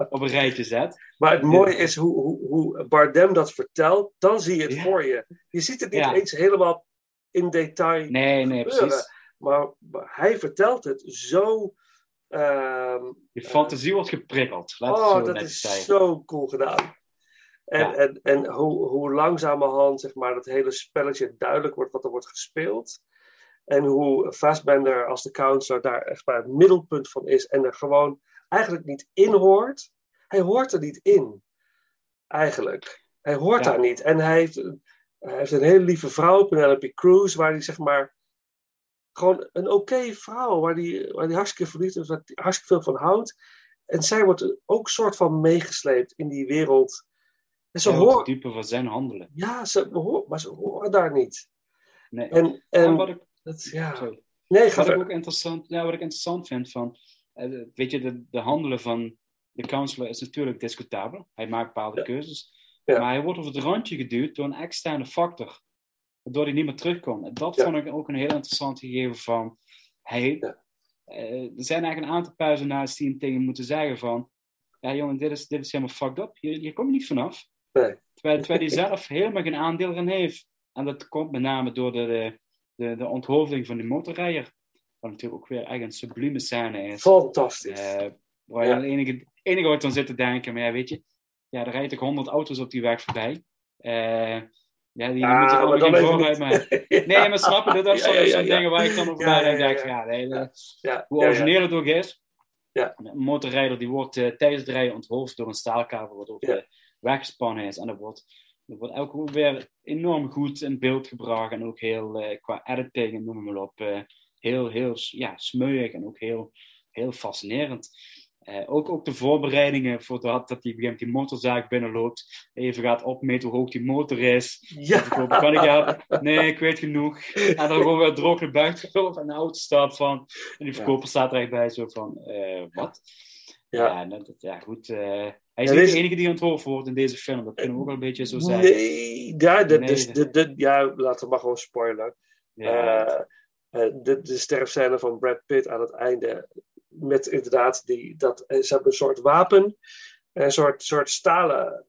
op een rijtje zet. Maar het mooie is hoe, hoe, hoe Bardem dat vertelt. Dan zie je het Ja. voor je. Je ziet het niet Ja. eens helemaal in detail. Nee, nee, gebeuren. precies. Maar, maar hij vertelt het zo. ehm, Je fantasie wordt geprikkeld. Laat het oh, zo dat is zeggen. zo cool gedaan. En, Ja. en, en hoe, hoe langzamerhand zeg maar, dat hele spelletje duidelijk wordt wat er wordt gespeeld. En hoe Fassbender als de counselor daar echt bij het middelpunt van is. En er gewoon eigenlijk niet in hoort. Hij hoort er niet in. Eigenlijk. Hij hoort Ja. daar niet. En hij heeft, hij heeft een hele lieve vrouw, Penelope Cruz, waar hij zeg maar gewoon een oké vrouw, waar hij waar die hartstikke verliefd is, waar hij hartstikke veel van houdt. En zij wordt ook soort van meegesleept in die wereld. En ze het diepe van zijn handelen. ja, ze maar ze horen daar niet. Nee. En, en En wat ik, dat, ja. sorry. Nee, wat ik ook interessant, ja, wat ik interessant vind van, eh, weet je, de, de handelen van de counselor is natuurlijk discutabel. Hij maakt bepaalde keuzes. Ja. Maar hij wordt over het randje geduwd door een externe factor. Waardoor hij niet meer terugkomt. En dat Ja. vond ik ook een heel interessant gegeven van, hij, eh, er zijn eigenlijk een aantal personages die hem tegen moeten zeggen van, ja jongen, dit is, dit is helemaal fucked up. Hier, hier kom je niet vanaf. Nee. Terwijl, terwijl hij zelf helemaal geen aandeel erin heeft. En dat komt met name door de, de, de, de onthoofding van die motorrijder. Wat natuurlijk ook weer echt een sublieme scène is. Fantastisch. Eh, waar je Ja. het enige, enige wat dan zit te denken, maar ja, weet je, ja, er rijden toch honderd auto's op die weg voorbij. Eh, ja, die Ja, moeten allemaal geen vooruit maken. Nee, maar snap je, dat, dat zijn zo'n dingen waar ik dan over Ja, nadenk. denk ja. van, ja, nee, Ja, hoe origineel het ook is. Ja. Een motorrijder die wordt eh, tijdens het rijden onthoofd door een staalkabel wat over Ja. de weg gespannen is. En dat wordt, dat wordt elke keer weer enorm goed in beeld gebracht. En ook heel eh, qua editing en noem maar op. eh, heel, heel ja, smeuig en ook heel, heel fascinerend. Eh, ook, ook de voorbereidingen voor dat, gegeven moment die motorzaak binnenloopt. Even gaat opmeten hoe hoog die motor is. Ja. Kopen, Kan ik? Nee, ik weet genoeg. En dan gewoon weer droog naar buiten gelopen en de auto staat van. En die verkoper staat er echt bij zo van, wat? Ja, dat, dat- ja goed. Hij is niet de enige die onthoofd wordt in deze film. Dat kunnen we ook wel een beetje zo zeggen. Nee, ja, de, Nee, ja, laten we maar gewoon spoilen. Ja. Eh, eh, de, de sterfscène van Brad Pitt aan het einde. Met inderdaad, die, dat, eh, ze hebben een soort wapen. Een soort, soort stalen.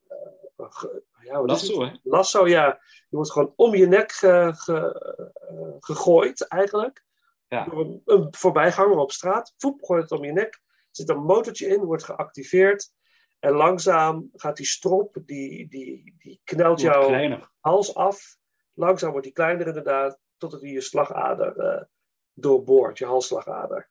ge- ja, Lasso, hè? Lasso, ja. Die wordt gewoon om je nek ge- ge- gegooid, eigenlijk. Ja. Door een, een voorbijganger op straat. Voep, gooit het om je nek. Er zit een motortje in, wordt geactiveerd. En langzaam gaat die strop, die, die, die knelt jouw kleiner. hals af. Langzaam wordt die kleiner inderdaad, totdat hij je slagader eh, doorboort, je halsslagader.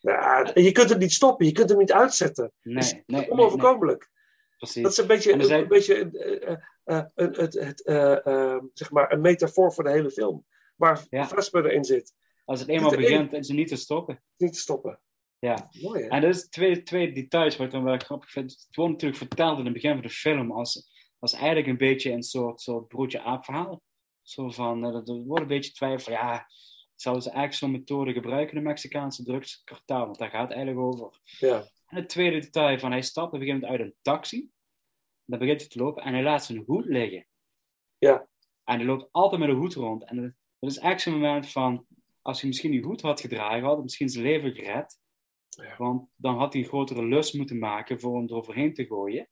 Ja, en je kunt hem niet stoppen, je kunt hem niet uitzetten. Nee, is nee, nee, onoverkomelijk. Precies. Dat is een beetje, zijn- een, beetje eh, eh, een, het, het, eh, eh, zeg maar een metafoor voor de hele film. Waar Ja. Fassbender in zit. Als het eenmaal begint, is het niet te stoppen. Niet te stoppen. Ja. Mooi hè? En dat is twee, twee details wat ik dan wel grappig vind. Het wordt natuurlijk verteld in het begin van de film als, als eigenlijk een beetje een soort, soort broodje-aap verhaal. Zo van, eh, er wordt een beetje twijfel, ja, zouden ze eigenlijk zo'n methode gebruiken, de Mexicaanse drugskartel? Want daar gaat het eigenlijk over. Ja. En het tweede detail van, hij stapt op een gegeven moment uit een taxi. Dan begint hij te lopen en hij laat zijn hoed liggen. Ja. En hij loopt altijd met een hoed rond. En dat, dat is eigenlijk zo'n moment van, als hij misschien die hoed had gedragen, had hij misschien zijn leven gered. Want dan had hij een grotere lus moeten maken voor hem eroverheen te gooien.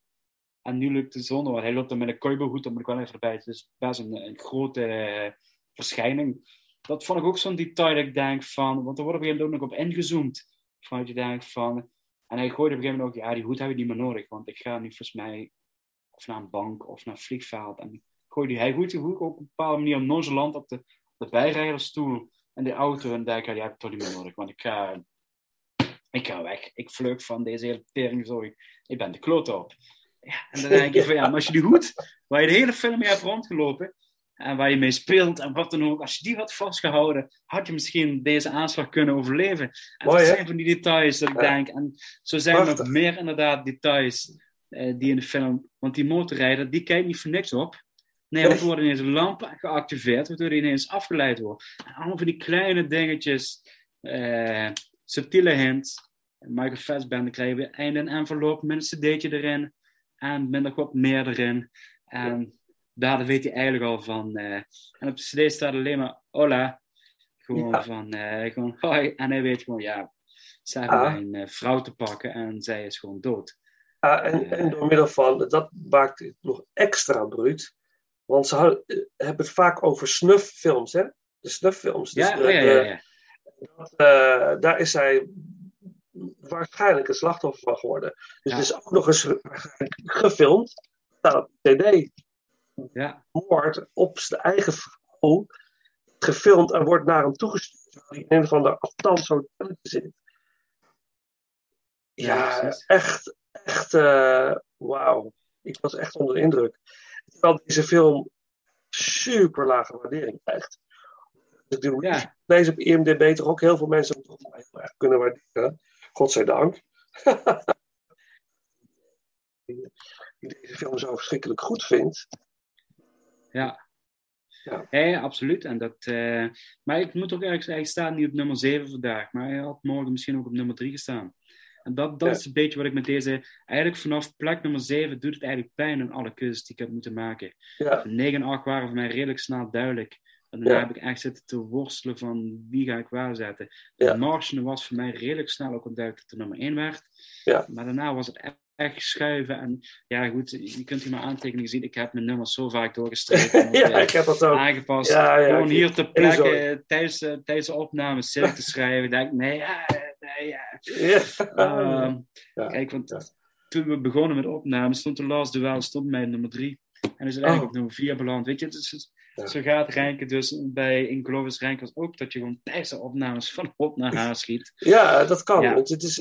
En nu lukt het zonder, want hij loopt dan met een cowboyhoed, dat moet ik wel even erbij. Het is best een, een grote eh, verschijning. Dat vond ik ook zo'n detail dat ik denk van, want er wordt op een gegeven ook nog op ingezoomd. Van dat je denkt van, en hij gooide op een gegeven moment ook, ja, die hoed heb je niet meer nodig, want ik ga nu volgens mij of naar een bank of naar een vliegveld. En hij gooit die hoed ook op een bepaalde manier nonchalant op de, op de bijrijdersstoel en de auto. En denk ik, die heb ik toch niet meer nodig, want ik ga, ik ga weg. Ik vlug van deze hele teringzooi. Ik ben de kloot op. Ja, en dan denk je van, ja, maar als je die hoed, waar je de hele film mee hebt rondgelopen, en waar je mee speelt en wat dan ook, als je die had vastgehouden, had je misschien deze aanslag kunnen overleven. En Mooi, dat zijn van die details dat ik Ja. denk, en zo zijn er nog meer inderdaad details eh, die in de film, want die motorrijder, die kijkt niet voor niks op. Nee, want er worden ineens lampen geactiveerd, waardoor hij ineens afgeleid wordt. En allemaal van die kleine dingetjes, eh, subtiele hints. Michael Fassbender je weer einde een envelop met een cd'tje erin. En nog wat meer erin. En daar weet hij eigenlijk al van. eh, en op de cd staat alleen maar hola. Gewoon Ja. van, eh, gewoon hoi. En hij weet gewoon, ja, ze hebben Ah. mijn eh, vrouw te pakken en zij is gewoon dood. Ja, en, en door middel van, dat maakt het nog extra bruut. Want ze hadden- hebben het vaak over snufffilms, hè? De snufffilms. Dus Ja, de- oh, ja, ja. Dat, eh, daar is hij waarschijnlijk een slachtoffer van geworden. Dus Ja. het is ook nog eens gefilmd. Staat op CD. Ja. Moord op zijn eigen vrouw. Gefilmd en wordt naar hem toegestuurd. Terwijl hij in een van de althans hotelletje zit. Ja, echt, echt, eh, wauw. Ik was echt onder de indruk. Terwijl deze film super lage waardering krijgt. Ik doe Ja. deze op IMDb toch ook heel veel mensen toch wel heel erg kunnen waarderen. Godzijdank. die die deze film zo verschrikkelijk goed vindt. Ja. Ja. Absoluut. En dat, eh, maar ik moet ook zeggen, hij staat niet op nummer 7 vandaag. Maar hij had morgen misschien ook op nummer 3 gestaan. En dat, dat Ja. is een beetje wat ik met deze... Eigenlijk vanaf plek nummer 7 doet het eigenlijk pijn in alle keuzes die ik heb moeten maken. Ja. 9 en 8 waren voor mij redelijk snel duidelijk. En daarna Ja. heb ik echt zitten te worstelen van wie ga ik waar zetten. Ja. De Martian was voor mij redelijk snel ook duidelijk dat de nummer 1 werd. Ja. Maar daarna was het echt echt schuiven. En ja, goed, je kunt hier maar aantekeningen zien. Ik heb mijn nummers zo vaak doorgestrepen. Ja, eh, ik heb dat ook. Aangepast. Ja, ja, Gewoon hier ter Geen plekke zorg. eh, tijdens, eh, tijdens de opnames zit te schrijven. Ik denk, nee, ja, nee, ja. Ja. Ehm, Ja, Kijk, want toen we begonnen met opnames, stond de Last Duel stond bij nummer drie. En is uiteindelijk Oh. op nummer vier beland. Weet je, Ja. zo gaat ranken dus bij Inglourious Rankers ook, dat je gewoon tijdens de opnames van op naar haar schiet. Ja, dat kan. Ja. Want het, is,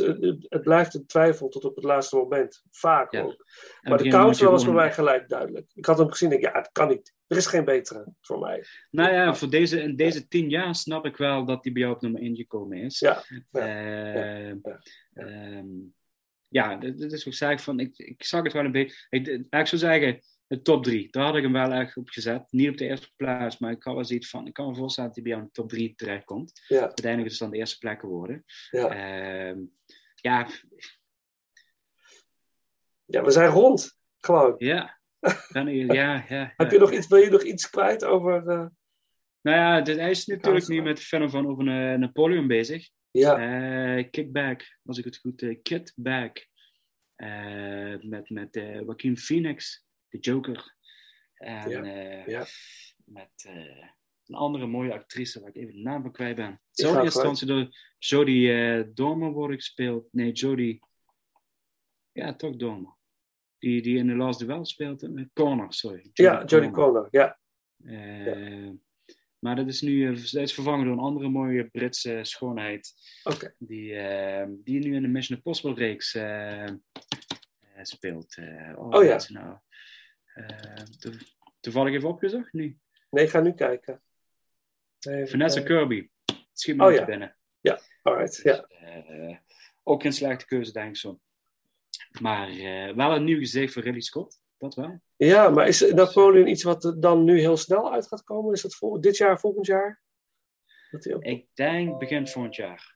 het blijft een twijfel tot op het laatste moment. Vaak Ja. ook. Maar de counter was bij mij gelijk duidelijk. Ik had hem gezien en ik, ja, het kan niet. Er is geen betere voor mij. Nou ja, voor deze, in deze tien jaar snap ik wel dat die bij jou op nummer 1 gekomen is. Ja, Eh, ehm, ja, dit, dit is ook zeg van, ik, ik zag het wel een beetje. Ik, ik zo zeggen, de top 3, daar had ik hem wel echt op gezet. Niet op de eerste plaats, maar ik had wel zoiets van, ik kan me voorstellen dat hij bij jou in de top 3 terechtkomt. Ja. Uiteindelijk is het dan de eerste plek geworden. Ja. Ehm, ja, Ja, we zijn rond. Gewoon. ja. Dan, ja, ja, ja. Heb je nog iets, wil je nog iets kwijt over... eh, Nou ja, dit, hij is natuurlijk nu met de film van over eh, Napoleon bezig. Ja. Eh, Kickback, als ik het goed... Kidback. Eh, met met Joaquin Phoenix, de Joker. En Ja, eh, ja. met eh, een andere mooie actrice, waar ik even de naam van kwijt ben. Zou in eerste instantie door Jodie eh Dormer worden gespeeld. Nee, Jodie... Ja, toch Dormer. Die, die in The Last Duel speelt. Connor, sorry. ja, Jodie Connor. Ja. Maar dat is nu dat is vervangen door een andere mooie Britse schoonheid. Oké. Die, die nu in de Mission Impossible reeks speelt. Oh hoe ja. nou? Eh, to- toevallig even opgezocht nu. Nee, ik ga nu kijken. Even Vanessa kijken. Kirby. Schiet me Oh ja. binnen. Ja, alright. Ja. Eh, ook geen slechte keuze, denk ik zo. Maar eh, wel een nieuw gezicht voor Ridley Scott. Dat wel. ja, maar is Napoleon iets wat er dan nu heel snel uit gaat komen? Is dat dit jaar, volgend jaar? Dat ook... Ik denk begin volgend jaar.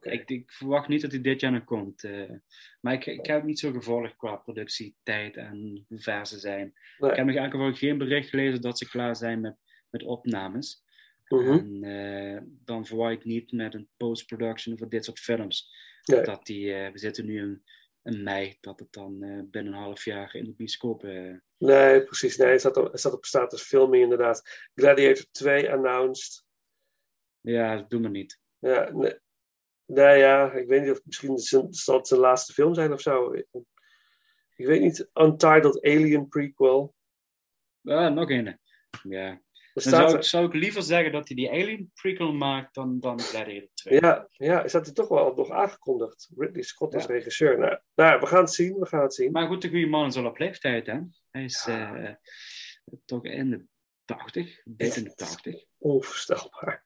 Ik, ik verwacht niet dat hij dit jaar nog komt. eh, maar ik, ik heb het niet zo gevolgd qua productietijd en hoe ver ze zijn. Nee. Ik heb nog geval geen bericht gelezen dat ze klaar zijn met, met opnames. Mhm. En eh, dan verwacht ik niet met een post-production voor dit soort films. Nee. Dat die, eh, we zitten nu in, in mei, dat het dan binnen een half jaar in de bioscoop... Nee, precies. Nee, het staat op, het staat op status filming inderdaad. Gladiator 2 announced. ja, dat doen we niet. Ja, nee, nee, ja, ik weet niet of misschien zijn- zal het zijn laatste film zijn of zo. Ik weet niet. Untitled Alien prequel. Ah, nog een. Ja. Dan zou er- ik, zou ik liever zeggen dat hij die Alien prequel maakt dan, dan Gladiator 2. Ja, ja, is dat hij toch wel nog aangekondigd? Ridley Scott als Ja. regisseur. Nou, nou, we gaan het zien, we gaan het zien. Maar goed, de goede man is al op leeftijd, hè? Hij is eh, toch in de 80, dik in de 80. Onvoorstelbaar.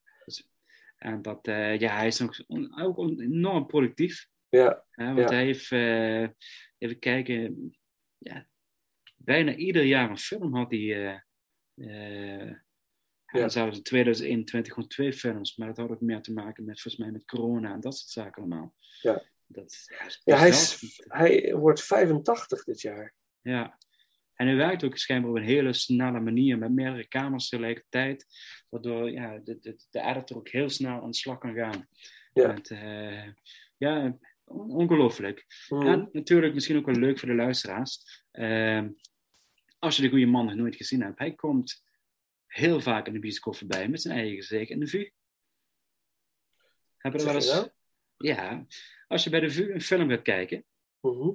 En dat, eh, ja, hij is ook, ook enorm productief. Ja. Hè, want Ja. hij heeft, eh, even kijken, ja, bijna ieder jaar een film had hij. eh Ja. Zelfs in 2021 gewoon twee films, maar dat had ook meer te maken met, volgens mij, met corona en dat soort zaken allemaal. Ja. Dat, ja, hij, is, hij wordt 85 dit jaar. Ja. En hij werkt ook schijnbaar op een hele snelle manier met meerdere kamers tegelijkertijd, waardoor ja, de, de, de editor ook heel snel aan de slag kan gaan. Ja. Met, eh, ja, on- ongelooflijk. En natuurlijk misschien ook wel leuk voor de luisteraars. Ehm, als je de goede man nog nooit gezien hebt, hij komt heel vaak in de bioscoop voorbij met zijn eigen gezicht in de VU. Heb je dat wel eens? Ja, als je bij de VU een film gaat kijken, Mhm.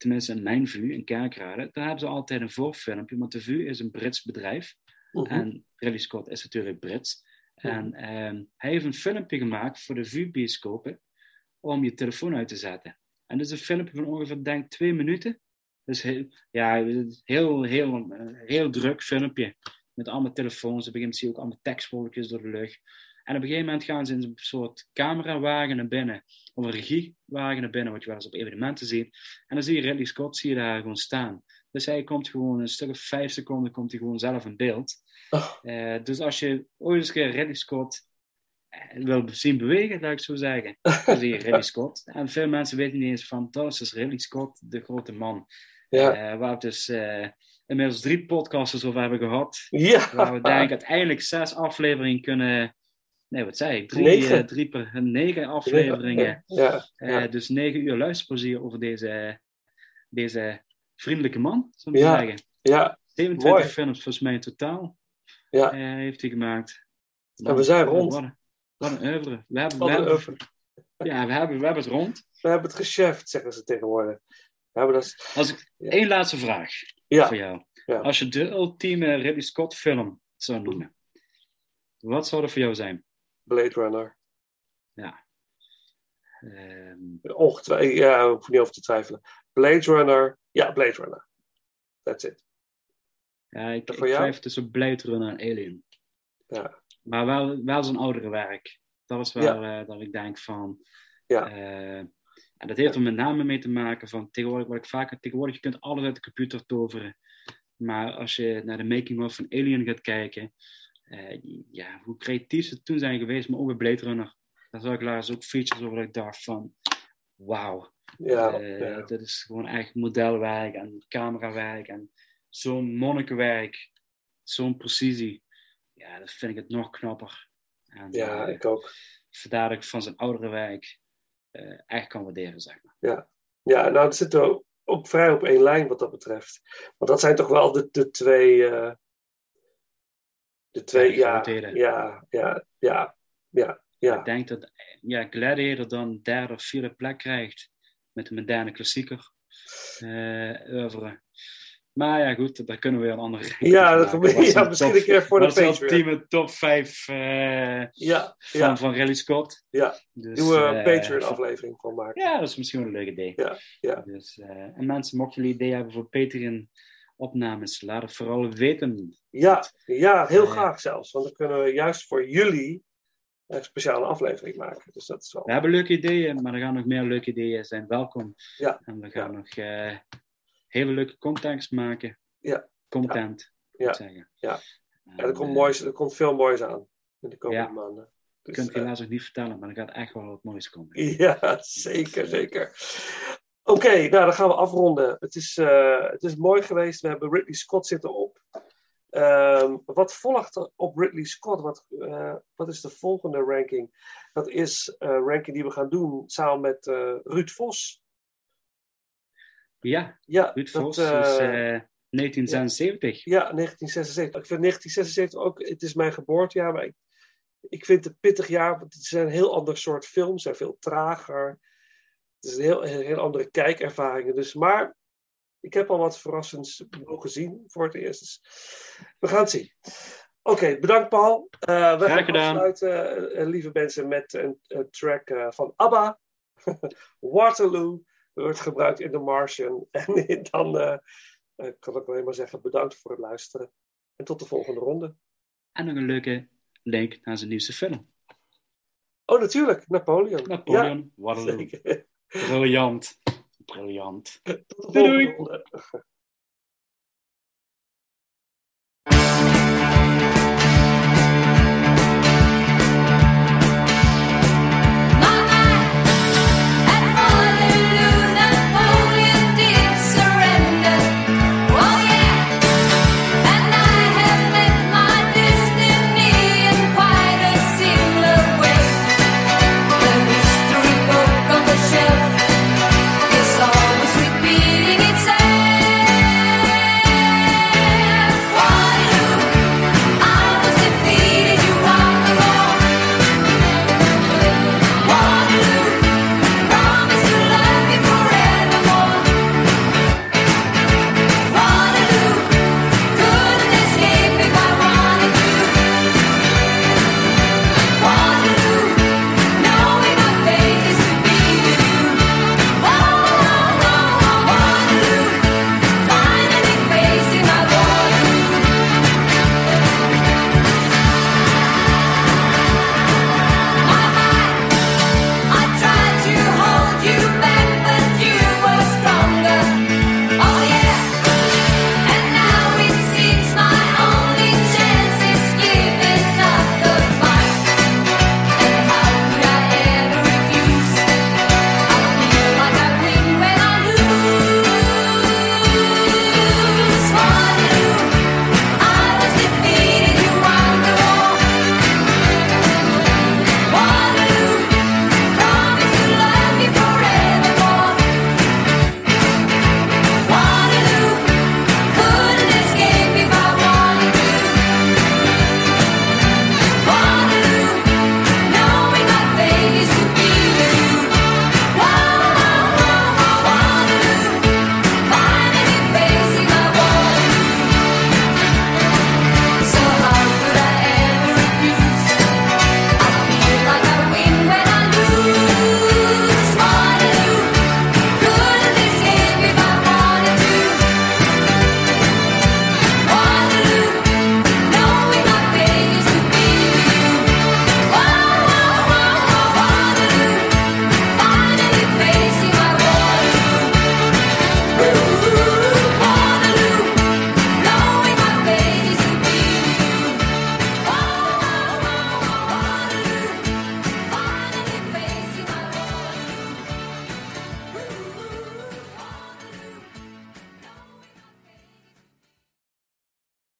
Tenminste in mijn VU, in Kerkrade, dan hebben ze altijd een voorfilmpje, want de VU is een Brits bedrijf. Mhm. En Ridley Scott is natuurlijk Brits. En ehm, hij heeft een filmpje gemaakt voor de VU-bioscopen om je telefoon uit te zetten. En dat is een filmpje van ongeveer, denk twee minuten. Dus heel, ja, heel, heel, heel druk filmpje. Met allemaal telefoons. Op een gegeven moment zie je ook allemaal tekstwolkjes door de lucht. En op een gegeven moment gaan ze in een soort camerawagen naar binnen. Of een regiewagen naar binnen, wat je wel eens op evenementen ziet. En dan zie je Ridley Scott zie je daar gewoon staan. Dus hij komt gewoon een stuk of vijf seconden komt hij gewoon zelf in beeld. Eh, dus als je ooit eens een keer Ridley Scott eh, wil zien bewegen, laat ik zo zeggen, dan zie je Ridley Scott. En veel mensen weten niet eens van, dat is Ridley Scott, de grote man. Ja. Eh, waar we dus inmiddels drie podcasts over hebben gehad. Ja. Waar we denk ik uiteindelijk zes afleveringen kunnen... Nee, wat zei ik? Drie, Negen. eh, drie per, negen afleveringen. Ja, ja. Eh, dus negen uur luisterplezier over deze deze vriendelijke man, zou ik Ja, zeggen. ja, 27 mooi. films volgens mij in totaal Ja. eh, heeft hij gemaakt. En we zijn rond. Wat, een- wat een oeuvre. We hebben, we hebben. Ja, we hebben, we hebben het rond. We hebben het geschäft, zeggen ze tegenwoordig. We hebben dat... Als ik, één laatste vraag voor jou. Als je de ultieme Ridley Scott film zou noemen, wat zou dat voor jou zijn? Blade Runner. Ja. Ehm, Ongetwijfeld, ja, ik hoef niet over te twijfelen. Blade Runner, ja, Blade Runner. That's it. ja, ik, ik twijfel tussen Blade Runner en Alien. Ja. Maar wel, wel zijn oudere werk. Dat is wel eh, dat ik denk van. Ja. eh, en dat heeft er met name mee te maken van tegenwoordig, wat ik vaker tegenwoordig, je kunt alles uit de computer toveren. Maar als je naar de making-of van Alien gaat kijken, eh, ja, hoe creatief ze toen zijn geweest, maar ook bij Blade Runner. Daar zag ik laatst ook features over dat ik dacht van, wauw. Ja, Eh, ja. Dat is gewoon echt modelwerk en camerawerk en zo'n monnikenwerk, zo'n precisie. Ja, dat vind ik het nog knapper. En, Ja, eh, ik ook. Vandaar dat ik van zijn oudere werk echt kan waarderen, zeg maar. Ja, ja nou, het zit er ook vrij op één lijn wat dat betreft. Want dat zijn toch wel de, de twee. De twee, Ja, ja, ja, ja, ja, ja, ja. Ik denk dat ja, Gladiator dan derde of vierde plek krijgt met de moderne klassieker. eh oeuvre. Maar ja, goed, daar kunnen we weer een andere Ja, dat- is ja, misschien top- een keer voor de Patreon. ultieme top 5 eh, Ja, van, ja. van Ridley Scott. Ja, Dus, doen we een eh, Patreon-aflevering van maken. Ja, dat is misschien wel een leuk idee. Ja, ja. Dus, eh, en mensen, mochten jullie ideeën hebben voor Patreon-opnames, laat het vooral weten. Ja, ja, heel Eh, graag zelfs. Want dan kunnen we juist voor jullie een speciale aflevering maken. Dus dat is wel. We hebben leuke ideeën, maar er gaan nog meer leuke ideeën zijn. Welkom. Ja. En we gaan nog eh, hele leuke content maken. Ja. Content, Ja. zeggen. Ja, ja er, komt moois, er komt veel moois aan in de komende maanden. Ik Dus, kan het eh, helaas nog niet vertellen, maar er gaat echt wel wat moois komen. Ja, zeker, zeker. Oké, nou dan gaan we afronden. Het is, eh, het is mooi geweest. We hebben Ridley Scott zitten op. Ehm, wat volgt op Ridley Scott? Wat, eh, wat is de volgende ranking? Dat is een ranking die we gaan doen samen met eh, Ruud Vos. Ja, Ja, Ruud dat, Vos eh, is eh, 1976. Ja, 1976. Ik vind 1976 ook, het is mijn geboortejaar, maar ik, ik vind het een pittig jaar, want het zijn een heel ander soort films, zijn veel trager. Het is een heel, andere kijkervaringen. Dus, maar ik heb al wat verrassends mogen zien voor het eerst. Dus we gaan het zien. Oké, bedankt Paul. Eh, we gaan afsluiten, eh, lieve mensen, met een, een track eh, van ABBA. Waterloo wordt gebruikt in The Martian. En dan kan ik alleen maar zeggen bedankt voor het luisteren. En tot de volgende ronde. En nog een leuke link naar zijn nieuwste film. Oh, natuurlijk. Napoleon. Napoleon, Ja, Waterloo. zeker. Briljant. Briljant. Tot de Doei, volgende doei.